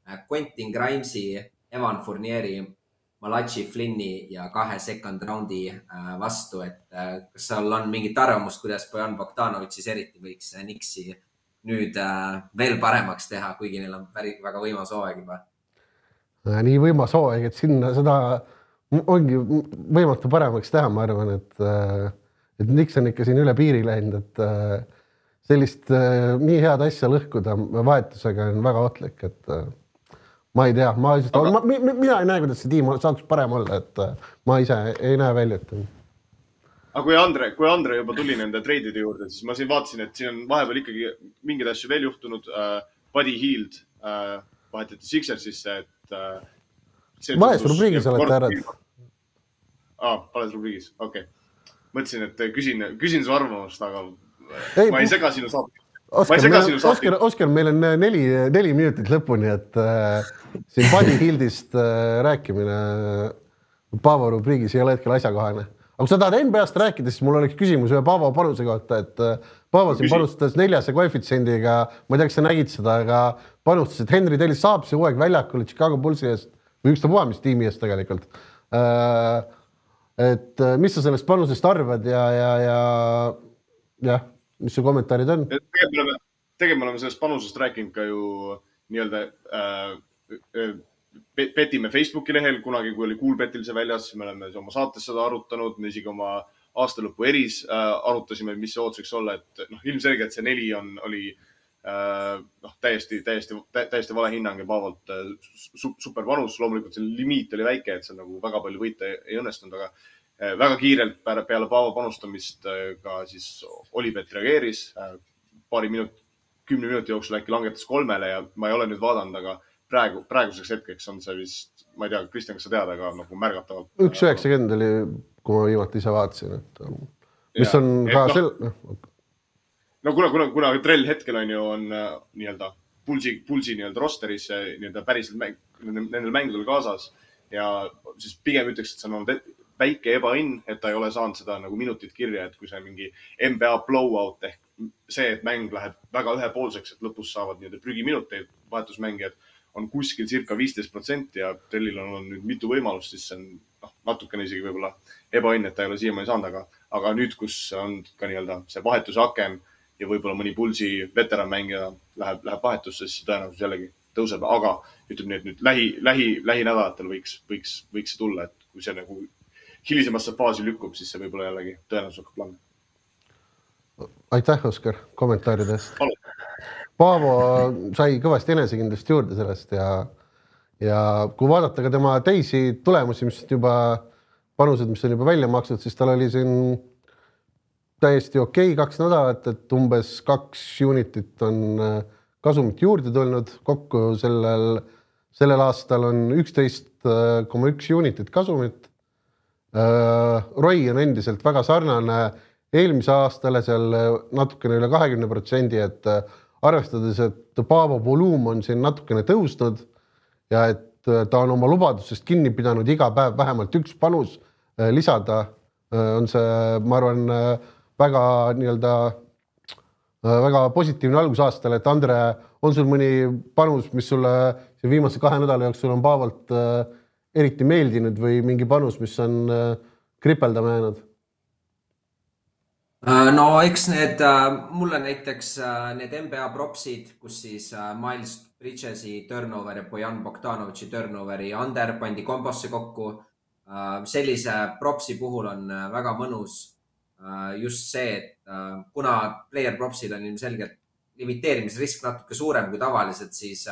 äh, Quentin Grimes'i, Evan Fournieri, Malachi Flynn'i ja kahe second round'i äh, vastu, et kas sul on mingit arvamust, kuidas Bojan Bogdanovitš siis eriti võiks Knicksi nüüd veel paremaks teha, kuigi neil on päris väga võimas hooaeg juba? nii võimas hooaeg, et sinna seda ongi võimatu paremaks teha, ma arvan, et, äh, et Nix on ikka siin üle piiri läinud, et äh, sellist äh, nii head asja lõhkuda vahetusega on väga ohtlik, et ma ei tea, ma lihtsalt Aga..., ma, mina ei näe, kuidas see tiim saaks parem olla, et ma ise ei näe välja, et. aga kui Andre, kui Andre juba tuli nende treidide juurde, siis ma siin vaatasin, et siin on vahepeal ikkagi mingeid asju veel juhtunud uh,. Buddy Hield uh, vahetati Sixersisse, et uh, vales rubriigis olete härrad. aa, vales rubriigis, okei okay.. mõtlesin, et küsin, küsin su arvamust, aga ei, ma ei sega sinu saadet. Oskar, Oskar, Oskar, meil on äh, neli, neli minutit lõpuni, et äh, siin Buddy Hildist äh, rääkimine Paavo rubriigis ei ole hetkel asjakohane. aga kui sa tahad NBA-st rääkida, siis mul oleks küsimus ühe Paavo panuse kohta, et äh, Paavo siin panustas neljase koefitsiendiga, ma ei tea, kas sa nägid seda, aga panustas, et Henry Tellis saab see hooaeg väljakule Chicago Bullsi eest või ükstapuha, mis tiimi eest tegelikult. Äh, et äh, mis sa sellest panusest arvad ja, ja, ja jah, mis su kommentaarid on? tegelikult me oleme, tegelikult me oleme sellest panusest rääkinud ka ju nii-öelda äh, äh petime Facebooki lehel kunagi, kui oli Coolbetil see väljas, me oleme oma saates seda arutanud, me isegi oma aastalõpu eris äh, arutasime, mis see ootus võiks olla, et noh, ilmselgelt see neli on, oli äh, noh, täiesti, täiesti, täiesti vale hinnang ja Paavolt äh, super panus. loomulikult see limiit oli väike, et seal nagu väga palju võita ei, ei õnnestunud, aga väga kiirelt peale, Paavo panustamist ka siis Olipet reageeris. paari minut, kümne minuti jooksul äkki langetas kolmele ja ma ei ole nüüd vaadanud, aga praegu, praeguseks hetkeks on see vist, ma ei tea, Kristjan, kas sa tead, aga nagu märgatavalt. üks üheksakümmend oli, kui ma viimati ise vaatasin, et mis ja, on ka no, sel-, noh no kuna, kuna, kuna Trell hetkel on ju, on äh, nii-öelda Pulsi, Pulsi nii-öelda roster'is nii-öelda päriselt mäng, nendel mängudel kaasas ja siis pigem ütleks, et see on olnud väike ebaõnn, et ta ei ole saanud seda nagu minutit kirja, et kui see mingi NBA blowout ehk see, et mäng läheb väga ühepoolseks, et lõpus saavad nii-öelda prügiminuteid vahetusmängijad, on kuskil circa viisteist protsenti ja Trellil on olnud nüüd mitu võimalust, siis see on noh, natukene isegi võib-olla ebaõnn, et ta ei ole siiamaani saanud, aga, aga nüüd, kus on ka nii-öelda see vahetuse aken ja võib-olla mõni Pulsi veteranmängija läheb, läheb vahetusse, siis tõenäosus jällegi tõuseb, aga ütleme nii, et nüüd lähi, lähi, lähinädalatel võiks, võiks, võiks see tulla, et kui see nagu hilisemasse faasi lükkub, siis see võib-olla jällegi tõenäosus hakkab langema. aitäh, Oskar, kommentaaride eest. Paavo sai kõvasti enesekindlust juurde sellest ja, ja kui vaadata ka tema teisi tulemusi, mis juba panused, mis on juba välja makstud, siis tal oli siin täiesti okei okay, kaks nädalat, et umbes kaks unitit on äh, kasumit juurde tulnud, kokku sellel, sellel aastal on üksteist äh, koma üks unitit kasumit. Äh, ROI on endiselt väga sarnane. Eelmise aastale seal natukene üle kahekümne protsendi, et arvestades, et Paavo voluum on siin natukene tõusnud ja et ta on oma lubadusest kinni pidanud iga päev vähemalt üks panus lisada, on see, ma arvan väga nii-öelda äh, väga positiivne algus aastale, et Andre, on sul mõni panus, mis sulle viimase kahe nädala jooksul on Paavolt äh, eriti meeldinud või mingi panus, mis on äh, kripeldama jäänud? no eks need, mulle näiteks need NBA propsid, kus siis Miles Bridges'i turnover ja Bojan Bogdanovitši turnover ja Ander pandi kombosse kokku sellise propsi puhul on väga mõnus just see, et kuna player propsil on ilmselgelt limiteerimisrisk natuke suurem kui tavaliselt, siis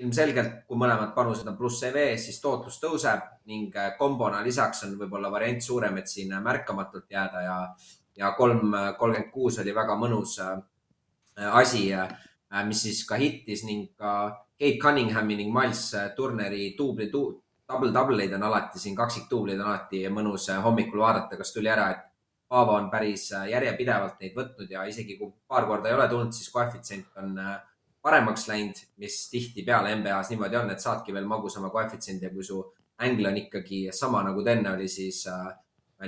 ilmselgelt, kui mõlemad panused on pluss EV, siis tootlus tõuseb ning kombona lisaks on võib-olla variant suurem, et siin märkamatult jääda ja, ja kolm, kolmkümmend kuus oli väga mõnus asi, mis siis ka hittis ning ka Kate Cunninghami ning Miles Turneri duubli tu,, double-double'id on alati siin, kaksikduubleid on alati mõnus hommikul vaadata, kas tuli ära, et Paavo on päris järjepidevalt neid võtnud ja isegi kui paar korda ei ole tulnud, siis koefitsient on paremaks läinud, mis tihtipeale NBA-s niimoodi on, et saadki veel magusama koefitsiendi ja kui su ängel on ikkagi sama nagu ta enne oli, siis äh,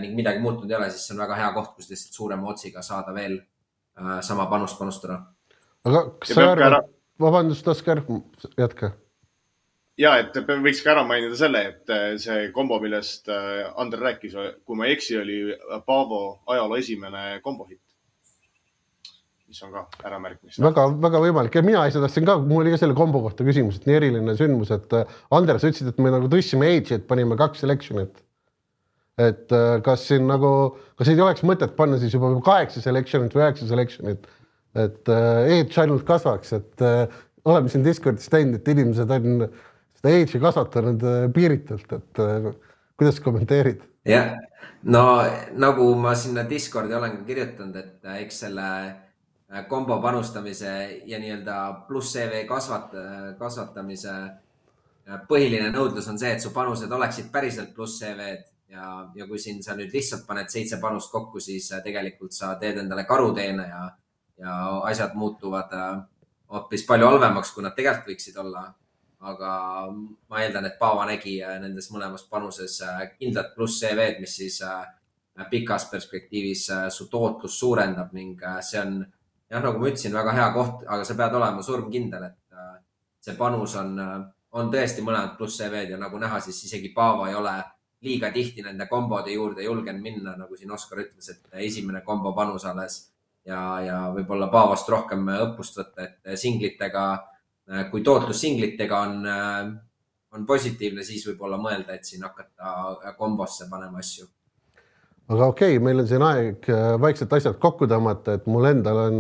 ning midagi muutunud ei ole, siis see on väga hea koht, kus lihtsalt suurema otsiga saada veel äh, sama panust panustada. aga kas sa arvad, vabandust, Oskar, jätka ja et võiks ka ära mainida selle, et äh, see kombo, millest äh, Ander rääkis, kui ma ei eksi, oli Paavo ajaloo esimene kombohitt. Mis on ka äramärkimist. väga, väga võimalik ja mina ise tahtsin ka, mul oli ka selle kombo kohta küsimus, et nii eriline sündmus, et äh, Ander, sa ütlesid, et me nagu tõstsime age'i, et panime kaks selection'it. et kas siin nagu, kas ei oleks mõtet panna siis juba kaheksa selection'it või üheksa selection'it, et age ainult kasvaks, et oleme siin Discordis teinud, et inimesed on seda age'i kasvatanud äh, piiritult, et äh, kuidas kommenteerid? jah, no nagu ma sinna Discordi olen ka kirjutanud, et äh, eks selle kombo panustamise ja nii-öelda pluss CV kasvat-, kasvatamise põhiline nõudlus on see, et su panused oleksid päriselt pluss CV-d ja, ja kui siin sa nüüd lihtsalt paned seitse panust kokku, siis tegelikult sa teed endale karuteene ja, ja asjad muutuvad hoopis palju halvemaks, kui nad tegelikult võiksid olla. Aga ma eeldan, et Paava nägi äh, nendes mõlemas panuses äh, kindlat pluss CV-d, mis siis äh, pikas perspektiivis su tootlust suurendab ning see on jah, nagu ma ütlesin, väga hea koht, aga sa pead olema surmkindel, et see panus on, on tõesti mõlemad pluss CV-d ja nagu näha, siis isegi Paavo ei ole liiga tihti nende kombode juurde julgenud minna, nagu siin Oskar ütles, et esimene kombo panus alles ja, ja võib-olla Paavost rohkem õppust võtta, et singlitega Äh, kui tootlus singlitega on, äh, on positiivne, siis võib-olla mõelda, et siin hakata äh, kombosse panema asju. Aga okei okay,, meil on siin aeg vaikselt asjad kokku tõmmata, et mul endal on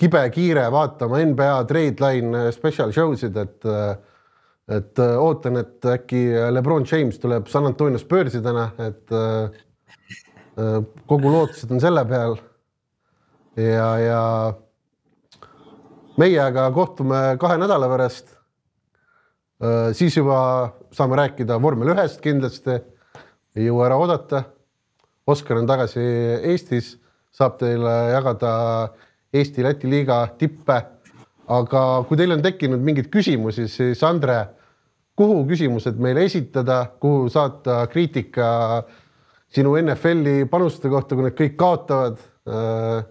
kibe kiire vaatama NBA trade line special show sid, et et ootan, et äkki Lebron James tuleb San Antonio Spursi täna, et kogu lootused on selle peal. ja, ja meie aga kohtume kahe nädala pärast. Äh, siis juba saame rääkida vormel ühest kindlasti, ei jõua ära oodata. Oskar on tagasi Eestis, saab teile jagada Eesti-Läti liiga tippe. aga kui teil on tekkinud mingeid küsimusi, siis Andre, kuhu küsimused meile esitada, kuhu saata kriitika sinu NFL-i panuste kohta, kui need kõik kaotavad? Äh,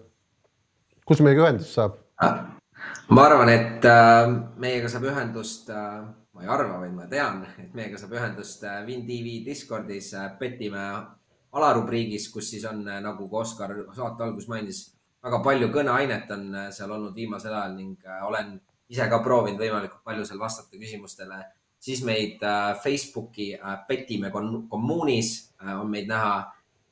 kus meiega ühendust saab? ma arvan, et äh, meiega saab ühendust, äh, ma ei arva, vaid ma tean, et meiega saab ühendust WinTV Discordis, petime alarubriigis, kus siis on, nagu ka Oskar saate alguses mainis, väga palju kõneainet on seal olnud viimasel ajal ning olen ise ka proovinud võimalikult palju seal vastata küsimustele. siis meid Facebooki petime kommuunis on meid näha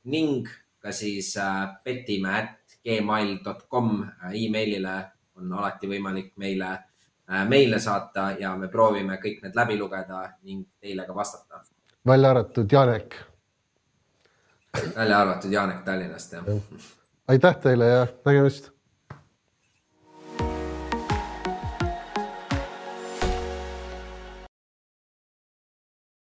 ning ka siis petime at gmail.com emailile on alati võimalik meile äh, meile saata ja me proovime kõik need läbi lugeda ning teile ka vastata. välja arvatud Janek. Välja arvatud Janek Tallinnast, jah. aitäh teile ja nägemist